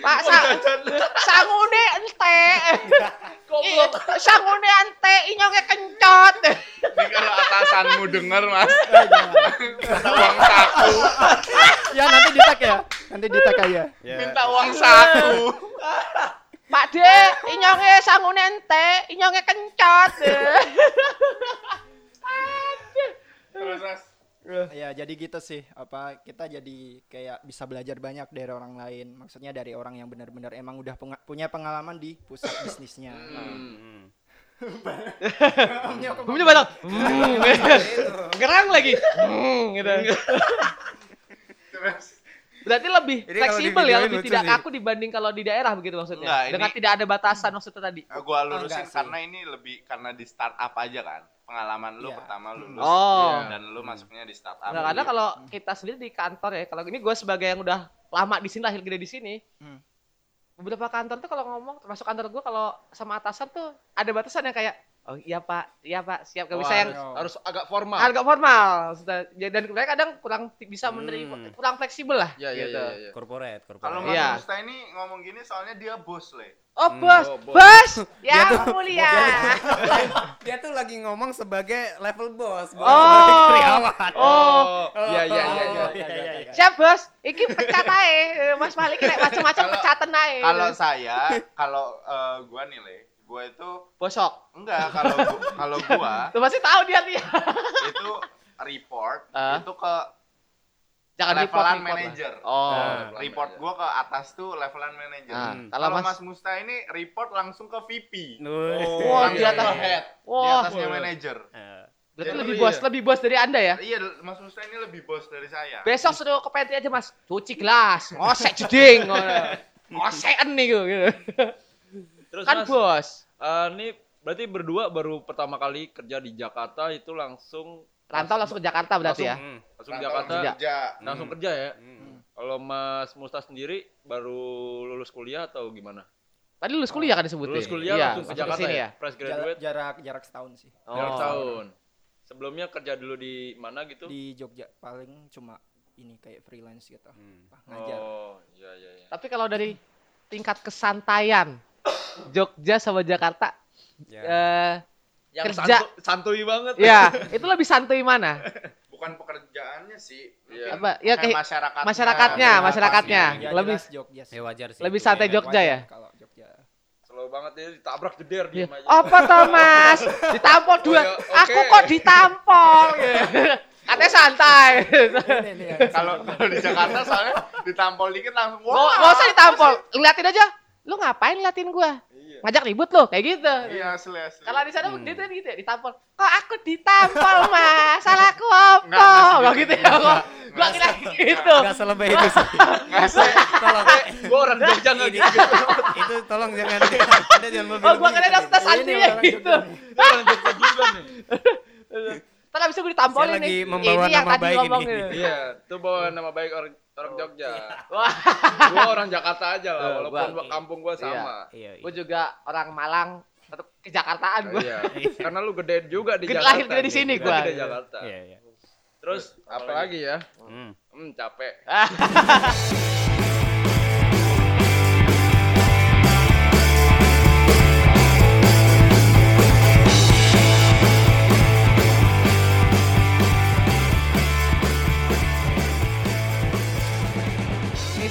Pak sa <laughs> sangune ente. goblok. <laughs> Sangune ente inyongnya kencot. <laughs> Ini kalau atasanmu denger mas, uang saku, ya nanti di tag ya nanti di tag aja minta uang saku. Pak De, inyongnya sangune ente, inyongnya kencot. Terus mas, ya jadi gitu sih apa kita jadi kayak bisa belajar banyak dari orang lain maksudnya dari orang yang benar-benar emang udah penga- punya pengalaman di pusat bisnisnya Hmm. Gue coba dong. Gerang lagi. Hmm, gitu. terus. Berarti lebih Ini fleksibel ya, lebih tidak kaku dibanding kalau di daerah begitu maksudnya. Enggak, ini- Dengan tidak ada batasan maksudnya tadi. Nah, gua lurusin Enggak sih. karena ini lebih karena di startup aja kan. Pengalaman lu Iya. pertama lulus Oh. Iya. dan lu masuknya di startup. Nah, karena kalau kita sendiri di kantor ya, kalau ini gue sebagai yang udah lama di sini lahir gede di sini, Hmm. beberapa kantor tuh kalau ngomong, termasuk kantor gue kalau sama atasan tuh ada batasan yang kayak, oh iya pak, iya pak, siap gak Wah, bisa yang harus, harus agak formal. agak formal. Ya, dan mereka kadang kurang bisa menerima, Hmm. kurang fleksibel lah. Ya, ya, gitu. ya, ya. Corporate, kalau corporate. Mas Iya. Musta ini ngomong gini soalnya dia bos le. Oh Hmm. bos, Oh, bos. bos, <laughs> ya mulia. <laughs> <laughs> Dia tuh lagi ngomong sebagai level bos, bukan Oh. Oh, Iya, iya, iya, iya. iya, iya, iya. siap bos, iki pecat ae, Mas Malik kayak macam-macam pecatan ae. Kalau saya, kalau eh, gua nih le, gua itu bosok, enggak kalau gua, kalau gua tuh pasti tahu dia dia. itu report Ah. itu ke Jangan report, levelan report manager. Oh. Nah, report gua ke atas tuh levelan manager. Ah, Hmm. kalau Mas, Mas Musta ini report langsung ke VP. Wah, Langsung di atas ke head. Di Wah, atasnya manager. Eh, berarti Jadi lebih iya. bos, lebih bos dari Anda ya? Iya, Mas Musta ini lebih bos dari saya. Besok suruh ke pantry aja, Mas. Cuci gelas, ngosek jeding. Ngosekan nih gue gitu. Terus Kan Mas, bos. eh, ini berarti berdua baru pertama kali kerja di Jakarta itu langsung Rantau langsung ke Jakarta berarti ya? hmm. langsung Rantau Jakarta langsung kerja. langsung kerja ya. Hmm. Kalau Mas Musta sendiri baru lulus kuliah atau gimana? Tadi lulus kuliah kan disebutin? Lulus kuliah Iya, langsung ke langsung Jakarta sini ya? Fresh Jarak, graduate jarak jarak setahun sih Oh. jarak tahun. Sebelumnya kerja dulu di mana gitu? di Jogja paling cuma ini kayak freelance gitu Hmm. Ngajar Oh, iya iya iya. Tapi kalau dari tingkat kesantaian Jogja sama Jakarta Ya. eh Yang kerja. santu- santuy banget. ya, <laughs> itu lebih santuy mana? Bukan pekerjaannya sih. Iya. Apa? Ya kayak masyarakatnya. masyarakatnya, Iya, masyarakatnya. Ya, Lebih- jelas Jogja sih Ya wajar sih. lebih santai Ya, Jogja ya? kalau Jogja Slow banget ya ditabrak jeder Iya. diem aja. Apa toh mas? <laughs> Ditampol dua. Oh, ya, oke. Aku kok ditampol? <laughs> Katanya santai. ya. Kalau kalau di Jakarta soalnya ditampol dikit langsung Nggak nggak usah ditampol. Ngeliatin aja. Lu ngapain ngeliatin gua? Iya. ngajak ribut lo kayak gitu. Iya, asli asli. Kalau di sana Hmm. dia tuh gitu ya, ditampol. Kok aku ditampol, <laughs> Mas? Salahku apa? Enggak, enggak Enggak segitu. gitu ya. Gua gua Enggak kira gitu. Gak selebih itu sih. Nggak sih. <laughs> tolong. Gue orang Jogja nggak Ini- gitu. itu tolong jangan ada jangan lebih. Oh, gua kira daftar santrinya gitu. Gue orang Jogja juga nih. Ntar abis itu gue ditampolin nih. lagi membawa Ini yang tadi ngomong ini. Iya, itu bawa nama baik orang orang Jogja. <laughs> Wah, Gue orang Jakarta aja lah, walaupun gua- kampung gue sama. Iya, iya. gue juga orang Malang, tetap ke Jakartaan gue. <laughs> Iya, karena lu gede juga di Gede- Jakarta. lahir gede di sini Gede gua. di Jakarta. Iya, iya. Terus apa lagi ya? Hmm. Hmm, capek. <laughs>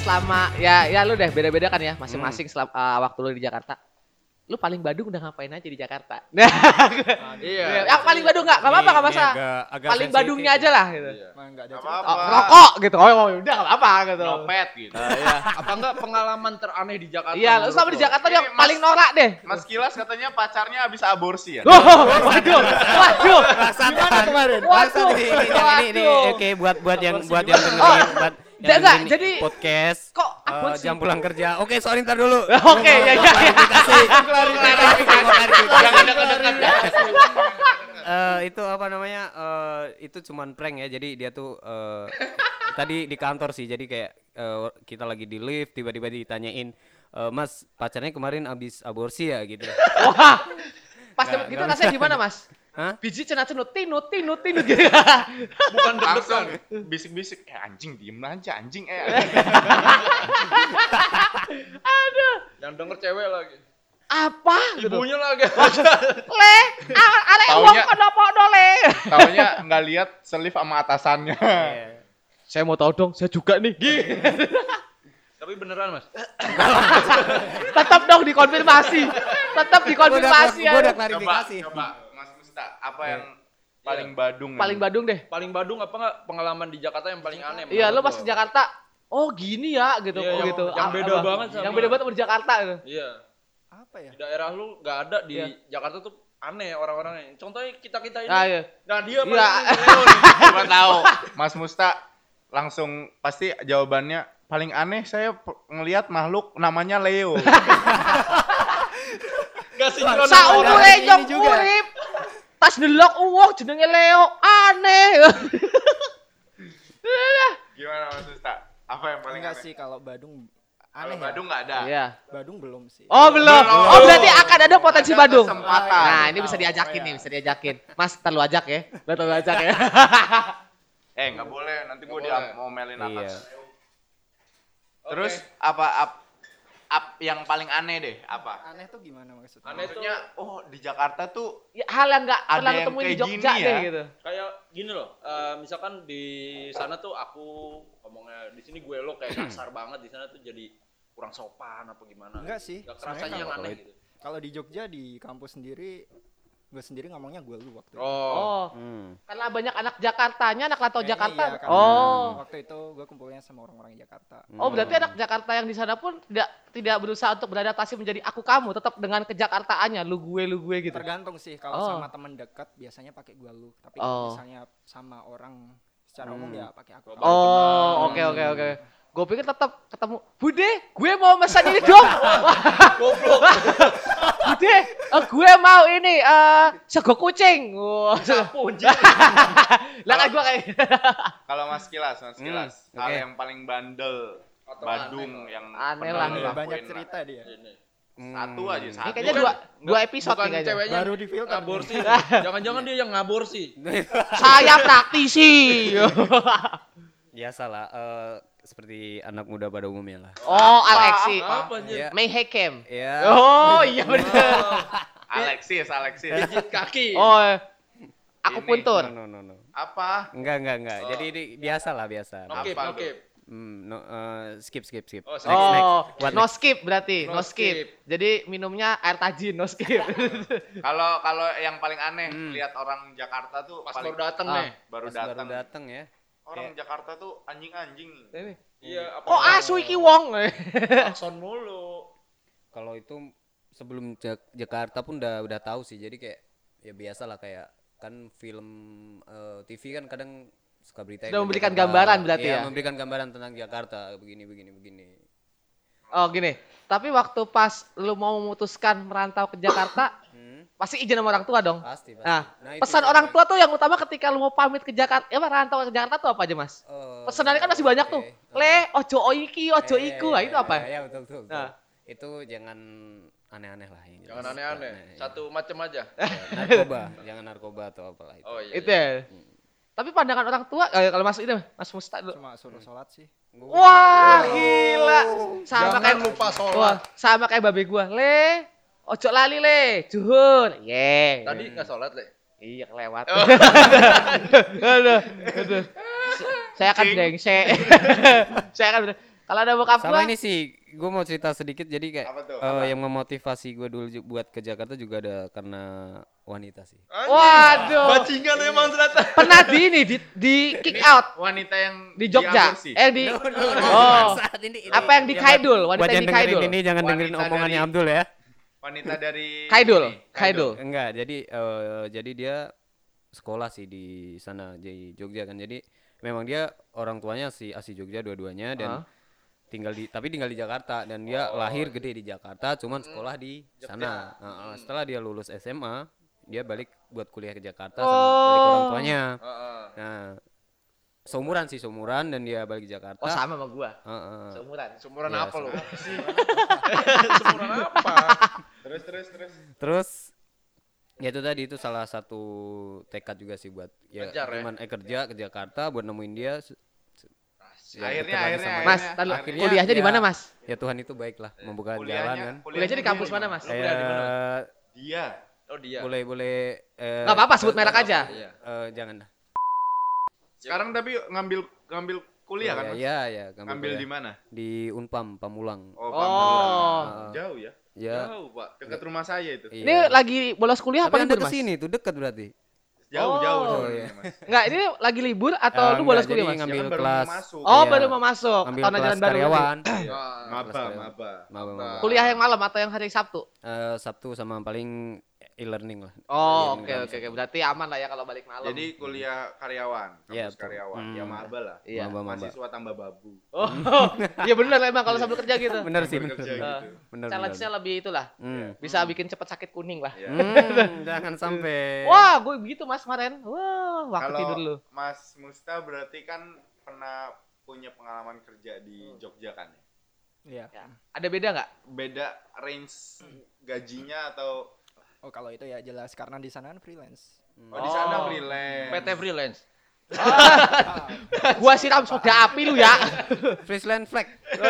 selama ya ya lu deh beda-beda kan ya masing-masing selama uh, waktu lu di Jakarta. Lu paling Badung udah ngapain aja di Jakarta? Nah, <laughs> Iya. yang paling Badung enggak? Enggak apa-apa, enggak Ini masalah. Paling Badungnya aja lah gitu. Iya. Nggak ada Nggak apa-apa. Oh, rokok gitu. Oh, oh, udah enggak apa-apa gitu. Nopet gitu. Apa enggak pengalaman teraneh di Jakarta? Iya, lu selama di? Jakarta yang paling norak deh. Mas Kilas katanya pacarnya habis aborsi ya? <laughs> Oh, waduh, waduh. Gimana kemarin? Waduh, ini, ini, ini, ini, oke buat buat yang buat Oh, yang dengerin, buat enggak, dengerin jadi- podcast. Kok eh, aborsi? jam pulang kerja. Oke, sorry ntar dulu. Oke, ya ya ya. Eh, itu apa namanya? eh, itu cuman prank ya. Jadi dia tuh eh, tadi di kantor sih. Jadi kayak eh, kita lagi di lift tiba-tiba ditanyain, "Eh, "Mas, pacarnya kemarin habis aborsi ya?" gitu. Wah. Pas Nggak, gitu rasanya gimana, Mas? Hah? Biji cenat cenut tinut tinut tinut gitu. <laughs> bukan Langsung deg-degan. bisik-bisik, eh anjing diem aja anjing eh. <laughs> Yang denger cewek lagi. Apa gitu? Ibunya lagi. <laughs> Le, ale uang kenapa dole? Taunya nggak lihat selif sama atasannya. Iya. Saya mau tahu dong, saya juga nih. Tapi beneran, Mas. Tetap dong dikonfirmasi. Tetap dikonfirmasi Gua udah ya. Coba, klarifikasi. coba Apa yang paling badung? Paling nih? Badung deh. Paling Badung apa enggak pengalaman di Jakarta yang paling aneh? Iya, lu menurut pas lo? ke Jakarta, oh gini ya gitu, Iya, oh yang- gitu. yang Ah, beda apa? banget sama- Yang beda banget sama di Jakarta gitu. Iya. Apa ya? Di daerah lu nggak ada di Iya. Jakarta tuh aneh orang-orangnya. Contohnya kita-kita ini. Ah, iya. Nah, dia Iya. paling ini, Leo <laughs> nih. Coba tahu. Mas Musta langsung pasti jawabannya paling aneh saya ngelihat makhluk namanya Leo. Gak sinkron. Saumure ini juga. urip. Tas delok uang jenenge Leo, aneh. <laughs> Gimana Mas Musta? Apa yang paling Enggak aneh? sih kalau Badung Kalau aneh ya. Badung nggak ada. Iya. Badung belum sih. Oh belum. Belum. Oh berarti akan ada potensi Ada Badung. kesempatan. Nah ini bisa diajakin nih, bisa diajakin. Mas, ntar lu ajak ya. Lu ntar lu ajak ya. <laughs> Eh nggak boleh, nanti gue dia mau melin atas. Iya. Terus apa ap, ap yang paling aneh deh apa? Aneh tuh gimana maksudnya? Aneh tuh oh di Jakarta tuh Ya, hal yang nggak Ada pernah temuin di Jogja gini deh ya. gitu. kayak gini loh. eh, misalkan di sana tuh aku ngomongnya di sini gue lo kayak kasar <clears throat> banget di sana tuh jadi kurang sopan apa gimana. Enggak sih. Gak kerasanya yang kalau- aneh gitu. Kalau di Jogja di kampus sendiri gue sendiri ngomongnya gue lu waktu itu. Oh. Oh, Hmm. karena banyak anak Jakartanya, anak Lato Kayaknya Jakarta. iya, oh. Waktu itu gue kumpulnya sama orang-orang Jakarta. Oh, berarti anak Jakarta yang di sana pun tidak tidak berusaha untuk beradaptasi menjadi aku kamu, tetap dengan kejakartaannya, lu gue lu gue gitu. Tergantung sih kalau Oh. sama temen dekat biasanya pakai gue lu. Tapi Oh. misalnya sama orang secara umum ya pakai aku. kamu. Oh, oke oke oke. Gue pikir tetap ketemu Bude, gue mau pesan ini dong. <laughs> Goblok. Bude, eh, gue mau ini eh sego kucing. Wah. <laughs> Lah kan gue kayak <laughs> kalau Mas Kilas, Mas Hmm, Kilas, hal oke. yang paling bandel aneh. yang Aneh pernah lah. banyak cerita dia. Ini. Satu aja, ini satu. kayaknya Bukan- dua dua episode bukan nih kayaknya. ceweknya Baru di filter. aborsi. Jangan-jangan dia yang ngaborsi. Saya praktisi. Biasa lah eh, seperti anak muda pada umumnya lah. oh, Alexi. Apa? Iya. May Hakem. Ya. Oh, iya bener. <laughs> Alexis, Alexis. Pijit kaki. Oh, aku Ini. puntur. No, no, no, no. Apa? Enggak, enggak, enggak. Jadi ini biasa lah, biasa. No Apa no keep. Hmm, no, eh, skip, skip, skip. Oh, next, skip. next. Oh, What no next? skip berarti, no, No skip. skip. Jadi minumnya air tajin, no skip. <laughs> Kalau kalau yang paling aneh Hmm. lihat orang Jakarta tuh Pas baru datang Ah. nih. baru Pas baru datang. datang ya. Orang Jakarta tuh anjing-anjing. Iya, apa? Kok asu iki wong? Akson mulu. Kalau itu sebelum Jak- Jakarta pun udah udah tahu sih jadi kayak ya biasa lah kayak kan film eh, TV kan kadang suka berita Sudah memberikan gambaran berarti ya? memberikan gambaran tentang Jakarta begini begini begini Oh gini, tapi waktu pas lu mau memutuskan merantau ke Jakarta, pasti izin sama orang tua dong. pasti pasti Nah, Nah, pesan orang tua tuh yang utama ketika lu mau pamit ke Jakarta, ya merantau ke Jakarta tuh apa aja mas? Oh, Pesanannya kan masih banyak tuh. oke. Le, ojo oiki, ojo Iya, iku. iya, Nah, itu iya, apa? iya, iya, betul betul, betul. Nah. itu jangan aneh-aneh lah yang Jangan aneh-aneh. Nah, iya. Satu macam aja. Ya, <laughs> narkoba jangan narkoba atau apalah itu Oh iya. Itu ya. Tapi pandangan orang tua, eh, kalau mas itu mas Musta dulu. Cuma suruh sholat sih. Wah, gila. Sama Jangan kayak lupa sholat. Wah, sama kayak babe gua. Le, ojo lali le, juhur. Ye. Tadi nggak sholat, Le. Iya kelewat. <laughs> aduh, aduh. Saya akan brengsek. <laughs> Saya akan. Kalau ada bokap sama gua, ini sih gue mau cerita sedikit jadi kayak Apa tuh? eh, yang memotivasi gue dulu buat ke Jakarta juga ada karena wanita sih waduh, Bajingan emang ternyata. pernah di ini di, di kick out Wanita yang di Jogja. diaborsi. Eh di Oh. saat ini Apa yang di Kaidul? Wanita yang di dengerin Kaidul. ini jangan dengerin Wanita omongannya dari- Abdul ya Wanita <laughs> dari Kaidul, Kaidul. enggak jadi eh, jadi dia sekolah sih di sana di Jogja kan. Jadi memang dia orang tuanya si asli Jogja dua-duanya dan tinggal di tapi tinggal di Jakarta dan dia lahir gede di Jakarta cuman sekolah di sana. Heeh, setelah dia lulus SMA dia balik buat kuliah ke Jakarta sama balik orang Oh. tuanya. Heeh. nah seumuran sih seumuran dan dia balik ke Jakarta Oh sama sama gua. Heeh. Seumuran. Sumuran Iya, apa lu? sama. Sumuran apa? Terus terus terus. Terus ya itu tadi itu salah satu tekad juga sih buat ya Ngejar ya? eh, kerja ke Jakarta buat nemuin dia se- ya, Akhirnya akhirnya sama Mas, tar dulu. Akhirnya kuliahnya di ya- mana, Mas? Ya Tuhan itu baik lah membuka jalan Kuliahnya, kan. Kuliahnya di kampus mana, Mas? Kuliah di mana? Eh, Dia. Oh dia. boleh boleh eh, Enggak apa-apa sebut merek aja. Iya. eh, jangan dah. Sekarang tapi ngambil ngambil kuliah kan, Ya, Mas? Iya, ya, Ngambil di mana? di Unpam Pamulang. Oh, Oh. Pamulang. Jauh ya? Ya. Jauh, Pak. Dekat rumah saya itu. iya. Ini lagi bolos kuliah Tapi apa libur, Mas? ke sini tuh dekat berarti. Jauh, jauh Oh, iya. Mas. Enggak, ini lagi libur atau Eh, lu bolos kuliah, Mas? ngambil Ya kan baru kelas. masuk. Oh, Iya. baru mau masuk. Ambil Tahun kelas ajaran baru. karyawan. Ah, Maba, maba. Maba, maba. Kuliah yang malam atau yang hari Sabtu? Eh, Sabtu sama paling e-learning lah. Oh, Iya, oke oke oke. Berarti aman lah ya kalau balik malam. Jadi kuliah karyawan, kampus Iya, betul. karyawan. Hmm. Ya maba lah. Iya. Maba-maba. Mahasiswa tambah babu. Oh, <laughs> iya benar emang kalau sambil kerja gitu. Bener sih, Eh, gitu. Bener, Challenge-nya lebih itulah. Hmm. Bisa bikin cepet sakit kuning lah. Ya. Hmm, <laughs> jangan sampai. Wah, gue begitu Mas kemarin. Wah, waktu Kalau tidur lu. Mas Musta berarti kan pernah punya pengalaman kerja di Jogja kan ya? Iya. Ya. Ada beda nggak? Beda range gajinya atau Oh kalau itu ya jelas karena di sana kan freelance. oh, di sana Oh. freelance. PT freelance. <laughs> Gua siram soda api lu ya. Friesland flag.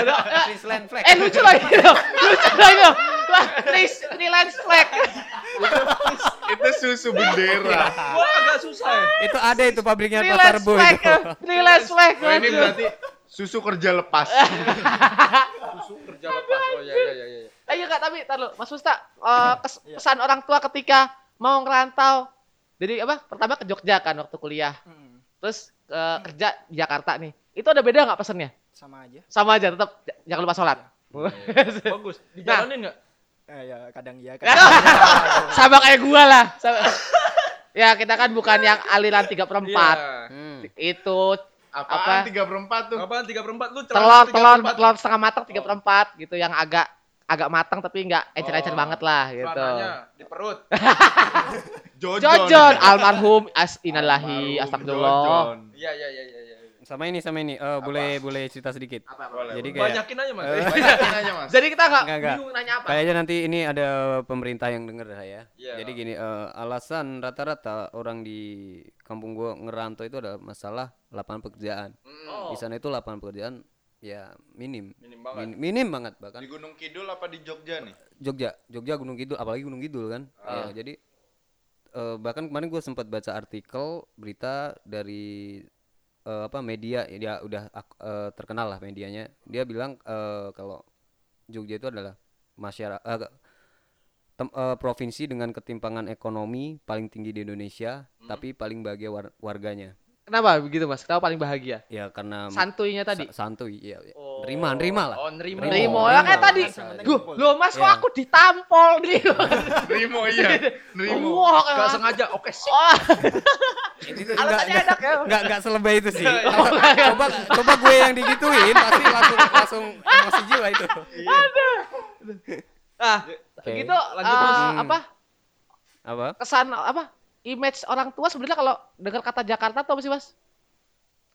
<laughs> Friesland flag. eh lucu lagi loh. Lucu lagi loh. Lah, freelance flag. itu susu bendera. Gua agak susah ya. itu ada itu pabriknya pasar Freelance flag. itu. Freelance flag. Oh, ini berarti susu kerja lepas. <laughs> Susu kerja lepas. Oh iya iya iya iya. Eh iya Kak, tapi tar lu, Mas Musta, eh, kes- pesan orang tua ketika mau ngerantau. Jadi apa? Pertama ke Jogja kan waktu kuliah. Hmm, Terus eh, kerja di Jakarta nih. Itu ada beda nggak pesannya? sama aja. Sama aja, tetap jangan lupa sholat. <laughs> Bagus. Dijalanin enggak? Eh, ya kadang iya kadang <laughs> Sama kayak gua lah. Sama- <laughs> ya kita kan bukan yang aliran tiga perempat. Iya. Hmm. Itu Apaan Apa? tiga perempat tuh? Apaan tiga perempat lu telur telur telur setengah matang tiga perempat gitu yang agak agak matang tapi nggak encer-encer Oh. banget lah gitu. Di perut. <laughs> Jojon. Jojon almarhum as inalahi astagfirullah. Iya iya iya iya. iya. Sama ini sama ini. Eh, boleh boleh cerita sedikit. Boleh, Jadi boleh. kayak Banyakin aja Mas. Eh. Banyakin aja, Mas. <laughs> Jadi kita nggak bingung nanya apa. Kayaknya nanti ini ada pemerintah yang denger lah ya. Iya. Jadi gini, eh, alasan rata-rata orang di kampung gua ngerantau itu adalah masalah lapangan pekerjaan. Mm, Oh. Di sana itu lapangan pekerjaan ya minim. Minim banget. Min- minim banget bahkan. Di Gunung Kidul apa di Jogja nih? Jogja, Jogja Gunung Kidul, apalagi Gunung Kidul kan. Ah. Ya, jadi eh, bahkan kemarin gue sempat baca artikel berita dari eh, apa media ya dia udah eh, terkenal lah medianya. Dia bilang eh, kalau Jogja itu adalah masyarakat provinsi dengan ketimpangan ekonomi paling tinggi di Indonesia, tapi paling bahagia war- warganya. Kenapa begitu mas? Kenapa paling bahagia? Ya karena Santuinya tadi. sa- santuy ya. Oh. Nerima, nerima lah. Oh, nerima. Ya kayak tadi. Duh, lo mas kok Iya. aku ditampol nih. <laughs> Nerimo iya. Nerimo. Wah, Gak kayak sengaja. Oke, sip. Oh, alasannya enggak enak ya. enggak enggak selebay itu sih. <laughs> coba coba gue yang digituin pasti langsung langsung emosi jiwa itu. Ah, Oke. gitu lanjut, eh, Mas. Apa Apa? kesan apa image orang tua sebenarnya kalau dengar kata Jakarta tuh apa sih mas?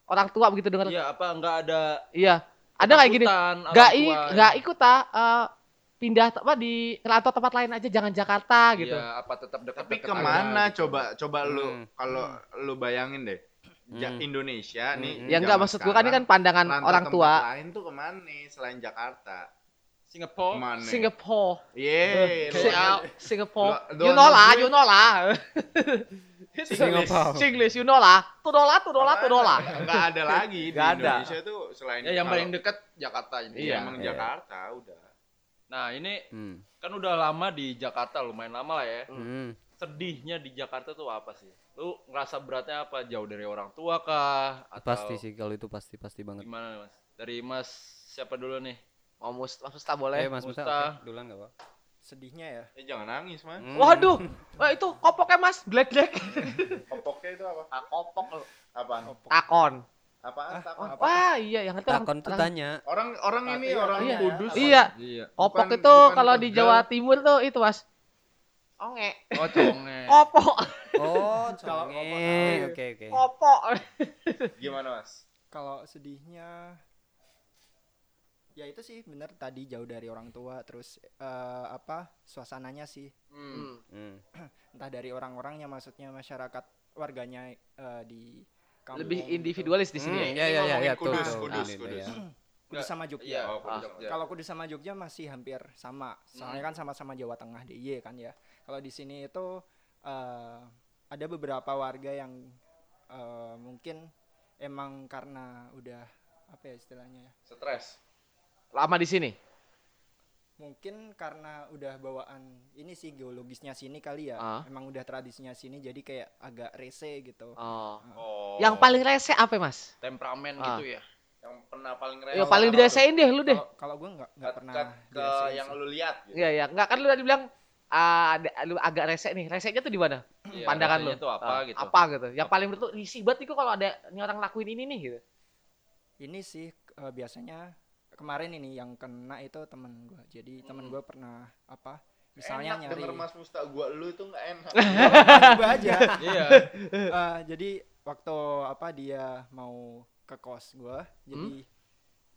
Orang tua begitu dengar. Iya, apa enggak ada Iya. Ada kayak gini. ketakutan orang Gak i, tua? gak ikut ah eh, pindah apa di atau tempat lain aja jangan Jakarta gitu. Iya, apa tetap dekat Tapi ke mana coba coba lu Hmm. kalau lu bayangin deh. Ja- Hmm. Indonesia nih. Hmm. Ya enggak maksud gua kan ini kan sekarang, pandangan orang tua. lain tuh ke mana nih selain Jakarta? Singapore. Yeay, lu- Sing- Singapore. You know lah, you know lah. <laughs> Singapore. Singlish, you know lah. Tu dolar, tu dolar, tu dolar. Enggak ada <laughs> lagi di Nggak ada. Indonesia tuh selain Ya, yang paling dekat Jakarta ini. Iya, Iya. emang Iya. Jakarta udah. Nah, ini Hmm. kan udah lama di Jakarta, lumayan lama lah ya. Hmm. Sedihnya di Jakarta tuh apa sih? Lu ngerasa beratnya apa? Jauh dari orang tua kah? Atau Pasti sih kalau itu pasti pasti banget. Gimana, Mas? Dari Mas siapa dulu nih? Oh, Mus, Mas Musta Eh, boleh. Mas Musta, Musta. oke, duluan enggak apa? Sedihnya ya. Eh jangan nangis, Mas. Hmm. Waduh, wah <laughs> itu kopoknya Mas, black <laughs> black. Kopoknya itu apa? Ah, kopok. Apaan? Takon. Apaan? Takon? Wah, iya yang itu orang- Takon tuh orang- tanya. Orang orang ini Iya, orang iya. kudus. Iya. Iya. Kopok Bukan- itu bukan kalau di. Jawa Timur tuh itu Mas. Onge. Oh, conge. <laughs> Kopok. Oh, conge. Oke, oke. Kopok. Gimana, Mas? Kalau sedihnya ya itu sih bener tadi jauh dari orang tua terus eh, apa suasananya sih Hmm. Hmm. <clears throat> entah dari orang-orangnya maksudnya masyarakat warganya eh, di kampung Lebih gitu. individualis di sini. Hmm, ya. ya ya ya ya tuh. Kudus, tuh, kudus, tuh, kudus. ya. <clears throat> Kudus sama Jogja Iya, Oh, ah. Jogja. Kalau Kudus sama Jogja masih hampir sama. Soalnya kan sama-sama Jawa Tengah DIY kan ya. Kalau di sini itu eh, ada beberapa warga yang eh, mungkin emang karena udah apa ya istilahnya ya? Stres. Lama di sini. Mungkin karena udah bawaan ini sih geologisnya sini kali ya. Ah. Emang udah tradisinya sini jadi kayak agak rese gitu. Oh. Oh. Yang paling rese apa Mas? Temperamen Ah. gitu ya. yang pernah paling Ya rese paling apa diresein deh lu deh. Kalau kalau gue nggak nggak pernah ke dirasain yang lu lihat gitu. Iya ya, enggak kan lu tadi bilang ada lu agak rese nih. Resenya tuh di mana? Iya, Pandangan lu. tuh apa Ah, gitu. Apa gitu. Yang paling menurut lu risih banget itu kalau ada ini orang lakuin ini nih gitu. Ini sih eh, biasanya kemarin ini yang kena itu temen gue. Jadi temen gue pernah apa? Misalnya enak nyari denger Mas Musta gua lu itu enggak enak. <laughs> gue aja. <laughs> Iya. <laughs> Eh, jadi waktu apa dia mau ke kos gue, jadi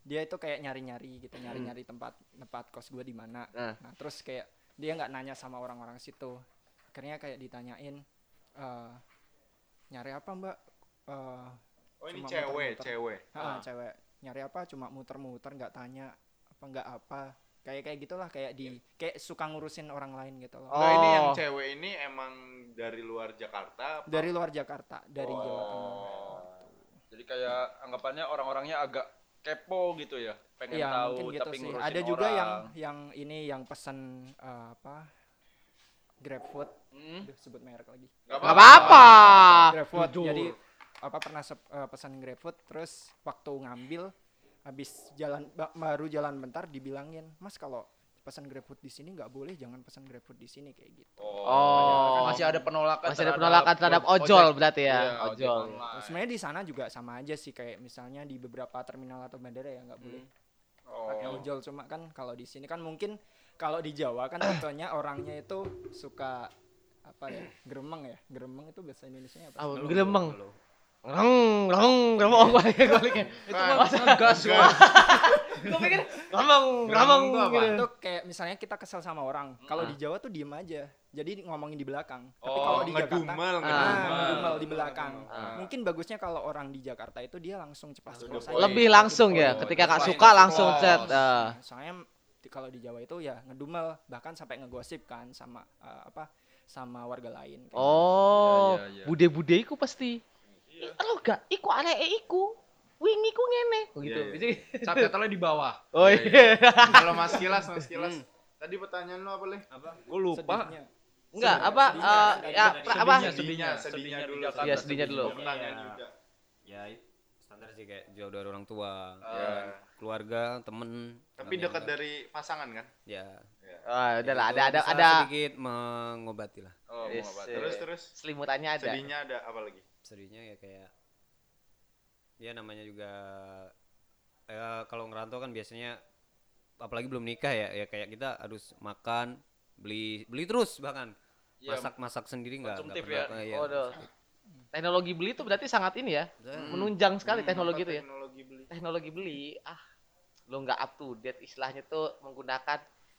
dia itu kayak nyari-nyari gitu, nyari-nyari tempat tempat kos gue di mana. Nah. Nah terus kayak dia nggak nanya sama orang-orang situ. Akhirnya kayak ditanyain, eh nyari apa mbak? Eh, Oh ini cewek, cewek. ah, cewek nyari apa? Cuma muter-muter nggak tanya apa nggak apa. Kayak kayak gitulah kayak di kayak suka ngurusin orang lain gitu loh. Oh, ini yang Oh. cewek ini emang dari luar Jakarta. apa? Dari luar Jakarta, dari Jawa Tengah. Oh. Jadi kayak anggapannya orang-orangnya agak kepo gitu ya. Pengen Iya tahu mungkin gitu tapi sih. ngurusin Ada juga orang. yang yang ini yang pesan eh, apa GrabFood, Hmm? Aduh, sebut merek lagi. Enggak apa-apa. GrabFood. Jadi apa pernah sep- eh, pesan GrabFood terus waktu ngambil habis jalan ba- baru jalan bentar dibilangin, "Mas kalau pesan GrabFood di sini nggak boleh, jangan pesan GrabFood di sini kayak gitu." Oh. Masih ada penolakan Masih ada terhadap penolakan terhadap ojek. ojol berarti ya. Iya, ojol. online. Sebenarnya di sana juga sama aja sih kayak misalnya di beberapa terminal atau bandara ya nggak boleh pakai Oh. ojol cuma kan kalau di sini kan mungkin kalau di Jawa kan contohnya orangnya itu suka apa ya gremeng ya gremeng itu bahasa Indonesia apa? Ah, gelemeng. Reng, reng, gremeng gue baliknya. Itu mah ngegas Gas. gue pikir tuh apa? gitu. Itu kayak misalnya kita kesel sama orang kalau di Jawa tuh diem aja jadi ngomongin di belakang tapi Oh, kalau di Jakarta ngedumel, Ah, ngedumel. Ngedumel di belakang. Ah. Mungkin bagusnya kalau orang di Jakarta itu dia langsung cepat. Lebih langsung ya, Oh, ketika the suka point. langsung Oh. chat. ah. Nah, soalnya kalau di Jawa itu ya ngedumel bahkan sampai ngegosip kan sama apa sama warga lain. Oh, Iya, iya, iya. bude-bude pasti. Ih, Lo gak, iku areke iku. Wingi ku ngene. Oh, gitu. Iya, Jadi Subtitle-nya di bawah. Oh iya. <laughs> Kalau Mas Kilas, Mas Kilas. Tadi pertanyaan lu apa, Le? Gue lupa. Sedihnya. Enggak, apa Sedihnya, eh, sedihnya, ya sedihnya. apa? Sedihnya, sedihnya, sedihnya di dulu. Iya, sedihnya dulu. Pertanyaan juga. ya standar sih kayak jauh dari orang tua, Ah. ya kan? keluarga, temen. Tapi dekat dari pasangan kan? Ya. Oh, udah lah, ada ada ada sedikit mengobati lah. Oh, Yes, mau apa? eh. Terus terus selimutannya ada. sedihnya ada apa lagi? Sedihnya ya kayak ya namanya juga ya kalau ngerantau kan biasanya apalagi belum nikah ya ya kayak kita harus makan beli beli terus bahkan Iya, masak masak sendiri nggak nggak pernah ya. Waduh. Teknologi beli itu berarti sangat ini ya, Hmm. menunjang sekali Hmm, teknologi itu ya. Teknologi beli. Teknologi beli, ah, lo nggak up to date istilahnya tuh menggunakan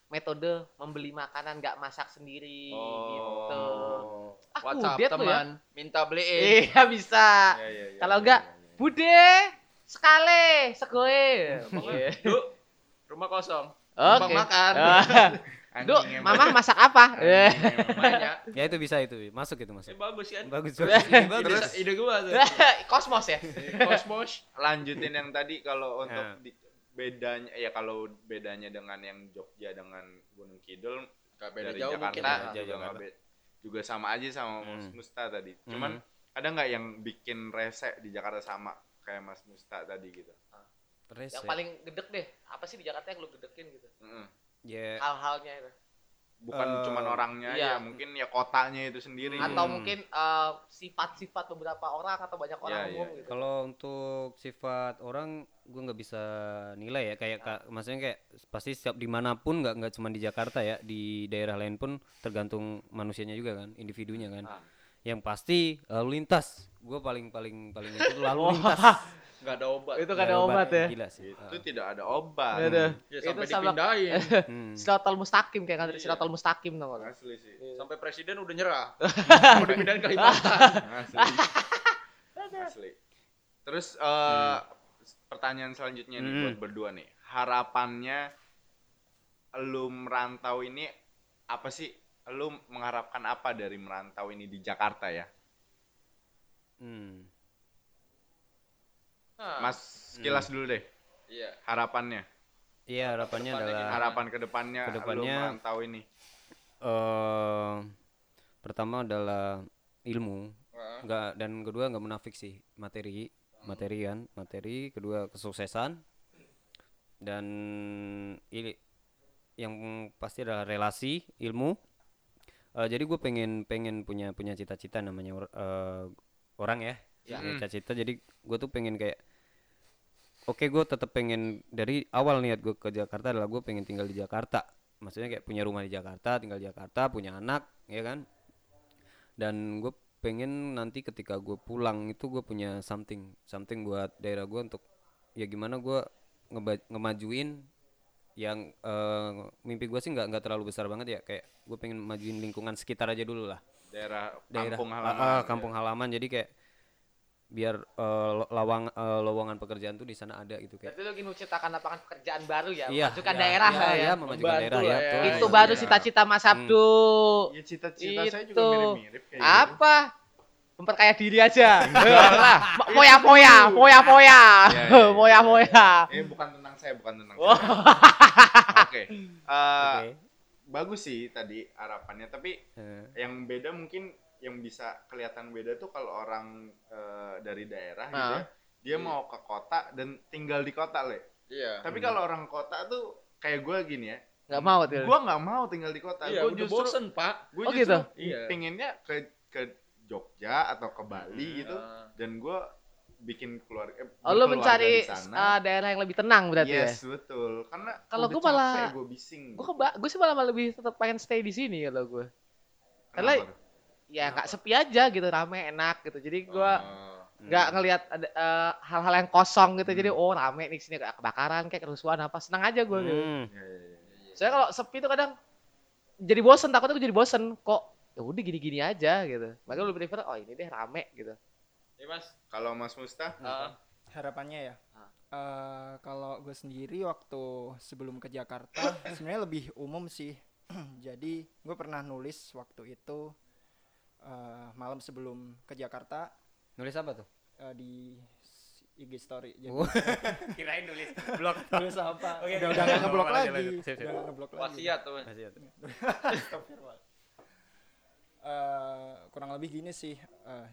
metode membeli makanan nggak masak sendiri gitu. Ah, WhatsApp kudet lo ya. teman, minta beliin. Iya bisa. Ya, ya, ya, Kalau ya, enggak, ya, ya. Bude, sekali, segoe. Duk, rumah kosong. Oke. Numpang makan. Ah, <laughs> Duk, mama masak apa? Eh. Ya itu bisa itu masuk itu masuk bagus kan? bagus <laughs> bagus Ide bagus Terus ide gua tuh. <laughs> Kosmos ya. Kosmos. lanjutin yang tadi kalau untuk Ya. di- bedanya ya kalau bedanya dengan yang Jogja dengan Gunung Kidul Gak beda dari jauh Jakarta mungkin. ya. juga, be- juga sama aja sama Mas Hmm. Musta tadi. Cuman ada nggak yang bikin rese di Jakarta sama kayak Mas Musta tadi gitu? Terus Yang ya, paling gedek deh. Apa sih di Jakarta yang lu gedekin gitu? Mm-mm. ya Hal-halnya itu. Bukan Eh, cuman orangnya iya. ya, mungkin ya kotanya itu sendiri. Atau Hmm. mungkin eh, sifat-sifat beberapa orang atau banyak orang Iya, umum iya. gitu. kalau untuk sifat orang gue nggak bisa nilai ya kayak ka- maksudnya kayak pasti setiap di mana pun nggak nggak cuma di Jakarta ya di daerah lain pun tergantung manusianya juga kan individunya kan Ah. yang pasti lalu lintas gue paling paling paling itu lalu lintas <laughs> Gak ada obat. itu kan ada obat ya. gila sih Itu tidak ada obat. Aduh. Ya Itu sampai sama- dipindahin. Hmm. Siratal mustaqim kayak kan Iya. siratal mustaqim tau gak? Asli sih. sampai presiden udah nyerah. <laughs> Mau dipindahin Kalimantan. Asli. Asli. Terus eh, pertanyaan selanjutnya nih Hmm. buat berdua nih. Harapannya lu merantau ini apa sih? Lu mengharapkan apa dari merantau ini di Jakarta ya? Hmm. Mas sekilas dulu deh Iya. harapannya. Iya harapannya Ke depannya adalah? Harapan ke depannya, Kedepannya- merantau ini. eh pertama adalah ilmu Wah. nggak dan kedua nggak munafik sih materi materi kan materi kedua kesuksesan dan ini yang pasti adalah relasi ilmu Eh, jadi gue pengen pengen punya punya cita-cita namanya eh, orang ya Ya. Punya cita-cita jadi gue tuh pengen kayak oke gue tetap pengen dari awal niat gue ke Jakarta adalah gue pengen tinggal di Jakarta. Maksudnya kayak punya rumah di Jakarta tinggal di Jakarta punya anak ya kan? Dan gue pengen nanti ketika gue pulang itu gue punya something something buat daerah gue untuk ya gimana gue ngeba- ngemajuin yang eh, mimpi gue sih nggak nggak terlalu besar banget ya. Kayak gue pengen majuin lingkungan sekitar aja dulu lah. Daerah, daerah kampung halaman. ah, kampung halaman. Jadi kayak biar lo- lawang eh, lowongan pekerjaan tuh di sana ada gitu kayak Berarti lu ingin menciptakan lapangan pekerjaan baru ya, Iya, memajukan iya, daerah iya, lah iya, ya. memajukan Membantu daerah ya ya. betul. Itu iya. baru cita-cita Mas Abdu. Ya cita-cita saya juga Itu. mirip-mirip kayak gitu. Apa? Memperkaya diri aja. <laughs> lah, <laughs> poya-poya, poya-poya. Iya, iya, <laughs> iya. Poya-poya. Eh bukan tentang saya, bukan tentang Oh. saya. Oke. Eh, Oke. bagus sih tadi harapannya, tapi yang beda mungkin yang bisa kelihatan beda tuh kalau orang eh, dari daerah gitu ya, dia mau ke kota dan tinggal di kota le. Iya. Tapi kalau orang kota tuh kayak gue gini ya, Enggak mau tuh. gue nggak mau tinggal di kota. Iya, gue justru, bosen, Pak. gue Oh, justru gitu? Iya. pinginnya ke ke Jogja atau ke Bali gitu, Ah. dan gue bikin keluarga. eh, Oh, lu berkeluarga mencari sana. uh, daerah yang lebih tenang berarti ya? yes, betul. Karena Kalau gua malah- gua bising. Gue keba, gue sih malah lebih tetap pengen stay di sini kalau gue. Karena tuh? Ya nggak sepi aja gitu, rame, enak gitu. Jadi gue Oh. nggak hmm. ngelihat ada eh, hal-hal yang kosong gitu. Jadi Hmm. oh rame nih sini kayak kebakaran, kayak kerusuhan apa, senang aja gue. Gitu. hmm. Iya, iya, iya. Soalnya kalau sepi tuh kadang jadi bosen, takutnya gue jadi bosen. Kok ya udah gini-gini aja gitu. Makanya lu prefer oh ini deh rame gitu. Iya, Mas. Kalau Mas Musta, Ah. harapannya ya. Eh, kalau gue sendiri waktu sebelum ke Jakarta <laughs> sebenarnya lebih umum sih <clears throat> jadi gue pernah nulis waktu itu eh, malam sebelum ke Jakarta nulis apa tuh eh, di IG story jadi Oh. <laughs> kirain nulis blog nulis apa Oke, udah udah nggak ngeblok lagi lanjut. Sip, sip. udah nggak ngeblok lagi Wasiat tuh. Mas. <laughs> Eh, kurang lebih gini sih eh,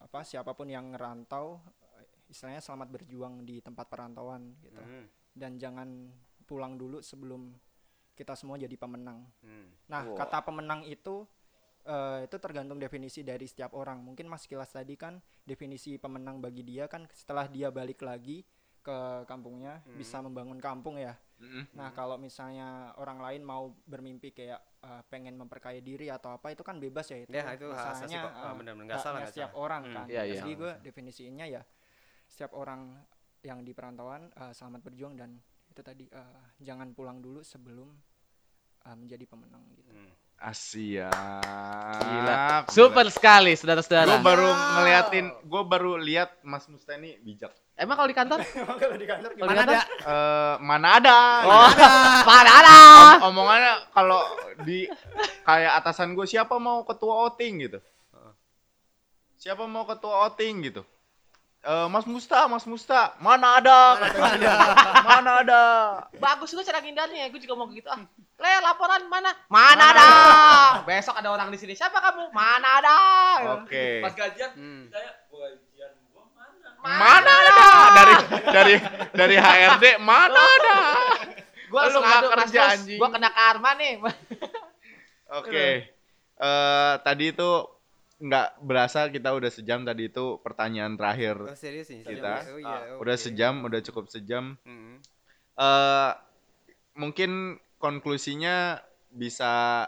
apa siapa pun yang ngerantau istilahnya selamat berjuang di tempat perantauan gitu Hmm, dan jangan pulang dulu sebelum kita semua jadi pemenang hmm. Nah, Wah. kata pemenang itu eh, itu tergantung definisi dari setiap orang. Mungkin Mas Kilas tadi kan definisi pemenang bagi dia kan setelah dia balik lagi ke kampungnya bisa membangun kampung ya. Mm-mm. Nah, kalau misalnya orang lain mau bermimpi kayak eh, pengen memperkaya diri atau apa itu kan bebas ya itu. Ya, itu Misalnya, kok. Ah, eh, benar-benar. Salah, setiap salah. orang Hmm, kan. iya, iya. Jadi gue definisinya ya setiap orang yang di perantauan eh, selamat berjuang dan itu tadi eh, jangan pulang dulu sebelum eh, menjadi pemenang gitu. Hmm. Asia. Gila. Super sekali, Gue saudara-saudara. baru ngeliatin, gue baru lihat Mas Mustani bijak. Emang kalau di kantor? <laughs> Kalau di kantor Kalau di kantor? Eh, mana ada? Oh, <laughs> mana ada? Om- omongannya kalau di kayak atasan gue siapa mau ketua outing gitu. Siapa mau ketua outing gitu. Eh, Mas Musta, Mas Musta, mana ada? katanya. mana ada? <laughs> Bagus lu cara ngindarnya, gue juga mau gitu. Ah, Le, laporan mana? Mana ada? Besok ada orang di sini. Siapa kamu? Mana ada? Oke. Pas gajian, Hmm. saya gajian gua mana? Mana ada? Dari dari dari HRD mana ada? Gue Lu langsung nggak kerja, anjing. Gue kena karma nih. <laughs> Oke. Eh tadi itu nggak berasa kita udah sejam tadi itu pertanyaan terakhir. Oh, serius nih? Kita, Oh, iya, Ah, Udah oke. sejam, udah cukup sejam. Hmm. eh mungkin konklusinya bisa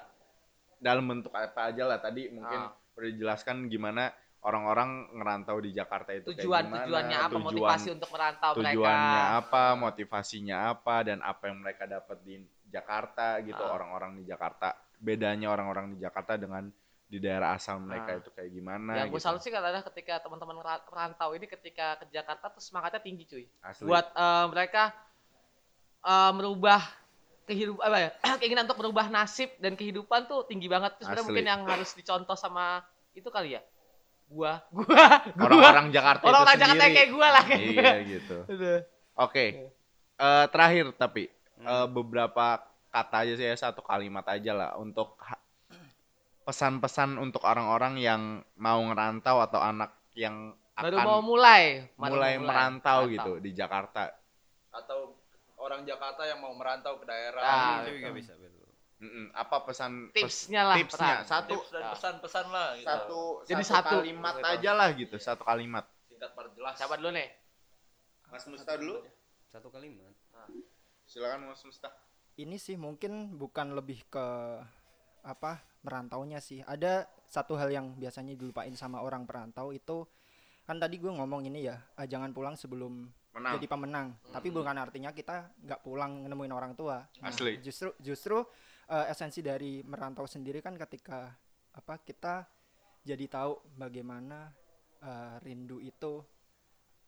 dalam bentuk apa aja lah tadi mungkin Ah. udah dijelaskan gimana orang-orang ngerantau di Jakarta itu kayak Tujuan gimana, tujuannya apa? tujuan- Motivasi untuk merantau tujuannya mereka. apa, motivasinya apa dan apa yang mereka dapat di Jakarta gitu Ah. orang-orang di Jakarta. Bedanya orang-orang di Jakarta dengan di daerah asal mereka Ah. itu kayak gimana Yang gue gitu. salut sih adalah ketika teman-teman merantau ini ketika ke Jakarta tuh semangatnya tinggi cuy. Asli. Buat eh, mereka eh, merubah kehidupan apa ya? <clears throat> keinginan untuk merubah nasib dan kehidupan tuh tinggi banget. Terus sebenarnya mungkin yang harus dicontoh sama itu kali ya. Gua, gua, <laughs> gua. orang-orang Jakarta Orang-orang itu Jakarta sendiri. kayak gua lah. iya <laughs> gitu. Oke. Eh, terakhir tapi eh, beberapa kata aja sih ya satu kalimat aja lah untuk pesan-pesan untuk orang-orang yang mau ngerantau atau anak yang akan Baru mau mulai, baru mulai mau merantau Merantau. gitu di Jakarta. Atau orang Jakarta yang mau merantau ke daerah. Ah, Itu gitu. juga bisa betul. Mm-mm. Apa pesan pes- Tipsnya lah, tipsnya pesan. satu Tips dan pesan-pesan lah gitu. satu Jadi satu satu. kalimat Gitu. aja lah gitu satu kalimat. Singkat perjelas. Siapa dulu nih? Mas Musta dulu. Satu kalimat. Silakan Mas Musta. ini sih mungkin bukan lebih ke apa merantaunya sih ada satu hal yang biasanya dilupain sama orang perantau itu kan tadi gue ngomong ini ya ah, jangan pulang sebelum Menang. jadi pemenang tapi bukan artinya kita nggak pulang nemuin orang tua Nah, Asli. justru justru eh, esensi dari merantau sendiri kan ketika apa kita jadi tahu bagaimana eh, rindu itu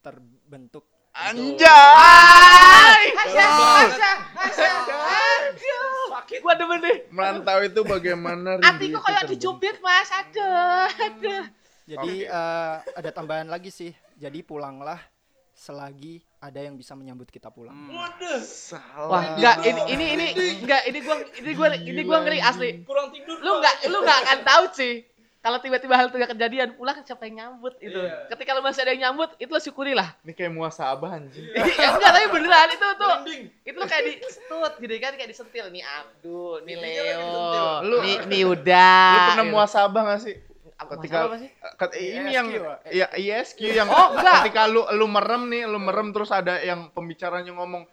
terbentuk Anjay! Asya, Asya. Aduh. Gua demen deh. Merantau itu bagaimana Hatiku itu kayak terbentuk? dicubit, Mas. Aduh, aduh. Jadi eh, ada tambahan lagi sih. Jadi pulanglah selagi ada yang bisa menyambut kita pulang. Salah. Wah, enggak ini ini ini enggak ini gua ini gua ini gua ngeri asli. Kurang tidur. Lu enggak lu enggak akan tahu sih. Kalau tiba-tiba hal itu gak kejadian, pulang siapa yang nyambut itu. Iya. Ketika lu masih ada yang nyambut, itu lo syukurilah. Ini kayak muasabah anjing. <laughs> ya enggak, tapi beneran itu tuh. Merinding. Itu lo kayak di stut gitu kan kayak disentil nih Abdul, nih disentil. Leo, Lu- nih nih udah. Lu pernah gitu. muasabah gak sih? Ketika- apa sih? Ket- ini ISQ, yang ya ISQ yang Oh, enggak. ketika lu lu merem nih, lu merem terus ada yang pembicaranya ngomong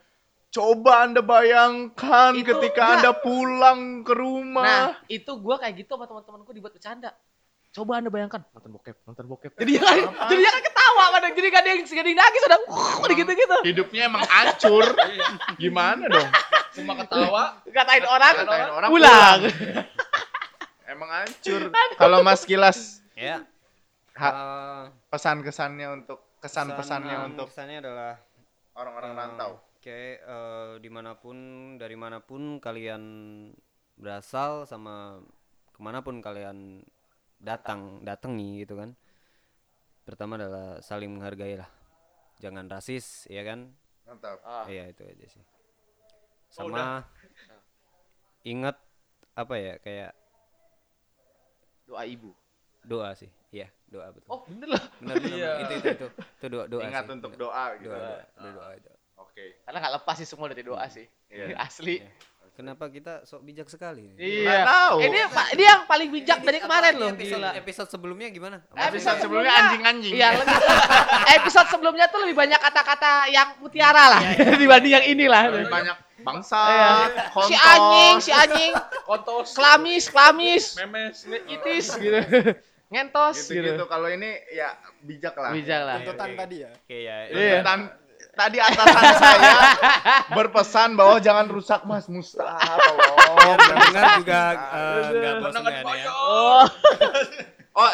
Coba Anda bayangkan Itu ketika enggak. Anda pulang ke Nah, rumah. itu gua kayak gitu sama teman-temanku dibuat bercanda. Coba anda bayangkan nonton bokep, nonton bokep. Jadi kan, jadi kan ketawa pada jadi kan yang segede nangis udah, uh, udah gitu-gitu. Hidupnya emang hancur. <laughs> Gimana dong? Cuma ketawa. Katain orang, Katain orang pulang. <laughs> Emang hancur. Kalau Mas Kilas, Ya. ha- eh, pesan kesannya untuk kesan pesannya pesan- untuk pesannya adalah orang-orang eh, rantau. Oke, eh, di mana pun dari mana pun kalian berasal sama ke mana pun kalian datang datangi gitu kan. Pertama adalah saling menghargai lah. Jangan rasis, ya kan? Mantap. Ah. Iya itu aja sih. Oh, Sama ingat apa ya kayak Doa ibu. doa sih. Iya, doa betul. Oh, bener loh. Benar benar. Iya. Itu itu itu. Itu doa doa Ingat sih. untuk doa gitu. doa doa, doa, doa, doa. Oke. Karena nggak lepas sih semua dari doa sih. Iya. <laughs> Asli. Kenapa kita sok bijak sekali? Iya. Tahu. Ini Pak, ini yang paling bijak dari kemarin loh. Episode, Gila. episode sebelumnya gimana? Episode sebelumnya anjing-anjing. Iya, lebih, <laughs> episode sebelumnya tuh lebih banyak kata-kata yang mutiara lah <laughs> dibanding yang inilah. Lebih banyak bangsa, Iya. kontos. Si anjing, si anjing, <laughs> Kontos. kelamis, kelamis, Memes. itis gitu. Ngentos gitu. Gitu-gitu. Kalau ini ya bijak lah. Bijak lah. tuntutan tadi ya Oke ya. Iya. Tuntutan tadi atasan <laughs> saya berpesan bahwa jangan rusak Mas Musta, tolong. Pendengar juga eh, nggak bosan ya, ya. Oh, Oh,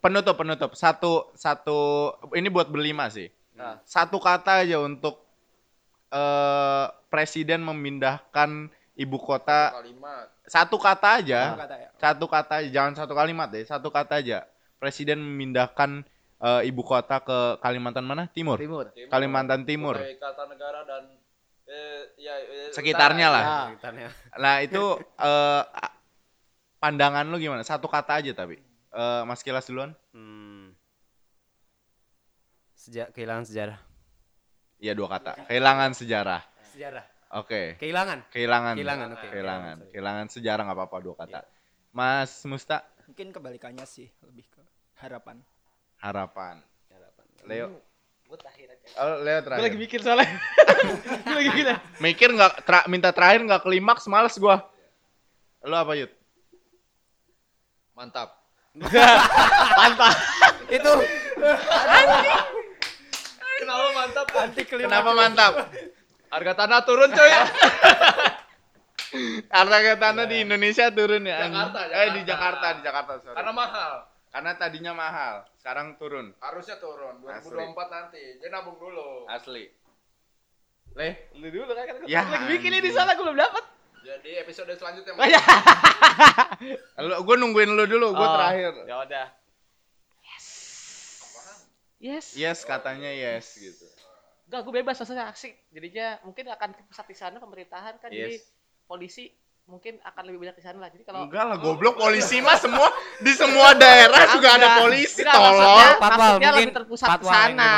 penutup penutup. Satu satu ini buat berlima sih. Nah. Satu kata aja untuk eh presiden memindahkan ibu kota. Kalimat. Satu kata aja. kata ya Satu kata aja, jangan satu kalimat deh. Satu kata aja. Presiden memindahkan eh, ibu kota ke Kalimantan mana? Timur. Timur. Timur. Kalimantan Timur. Negara dan eh, ya, eh, Sekitarnya utara. lah. Ya. Nah, itu eh pandangan lu gimana? Satu kata aja tapi. Eh, Mas Kilas duluan. Hmm. Sejak kehilangan sejarah. Iya dua kata. Kehilangan sejarah. Sejarah. Oke. Kehilangan. Kehilangan. Kehilangan, oke. Kehilangan. Kehilangan sejarah nggak apa-apa dua kata. Mas Musta mungkin kebalikannya sih lebih ke harapan harapan. Harapan. Leo. Gue terakhir aja. Oh, Leo Gue terakhir. lagi mikir soalnya. <laughs> Gue lagi mikir. Mikir nggak tra- minta terakhir nggak klimaks males gua. Lu apa Yud? Mantap. <laughs> Mantap. Itu Kenapa mantap? anti Kenapa mantap? Harga tanah turun coy. <laughs> Harga tanah di Indonesia turun ya. Jakarta, Eh di Jakarta. Jakarta, di Jakarta. Sorry. Karena mahal. Karena tadinya mahal, sekarang turun. Harusnya turun 2024 nanti. Dia nabung dulu. Asli. Leh, Lu dulu kan kan Ya, lagi bikin ini soalnya gue belum dapat. Jadi episode selanjutnya Oh, ya. <laughs> lu gue nungguin lu dulu, gue Oh, terakhir. Ya udah. Yes. Yes, katanya yes gitu. Enggak, gue bebas maksudnya asik. Jadinya mungkin akan ke pusat di sana pemerintahan kan jadi Yes. polisi mungkin akan lebih banyak di sana lah. Jadi kalau Enggak lah, goblok polisi mah semua di semua daerah juga ada polisi, Enggak, tolong. Maksudnya, maksudnya mungkin lebih terpusat yang sana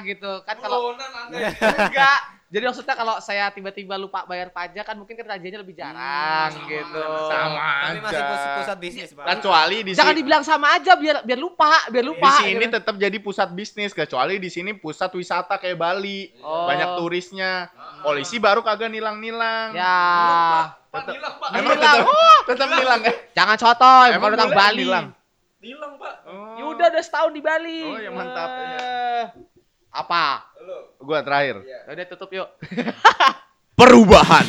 gitu. Kan kalau enggak jadi maksudnya kalau saya tiba-tiba lupa bayar pajak kan mungkin kan rajanya lebih jarang gitu. Sama tapi masih aja. pusat, pusat bisnis, Pak. Kecuali di Jangan sini dibilang sama aja biar biar lupa, biar di lupa. sini gitu. tetap jadi pusat bisnis kecuali di sini pusat wisata kayak Bali. Oh. Banyak turisnya. Polisi baru kagak nilang-nilang. Ya. Pak nilang Pak. Emang Nilang. tetap, tetap nilang eh. Jangan sotoy, Emang bukan boleh Bali. nilang? Nilang Pak. Oh. Ya udah udah setahun di Bali. Oh, ya mantap. Eh, Apa? Gua terakhir. Iya. Ya udah tutup yuk. <laughs> Perubahan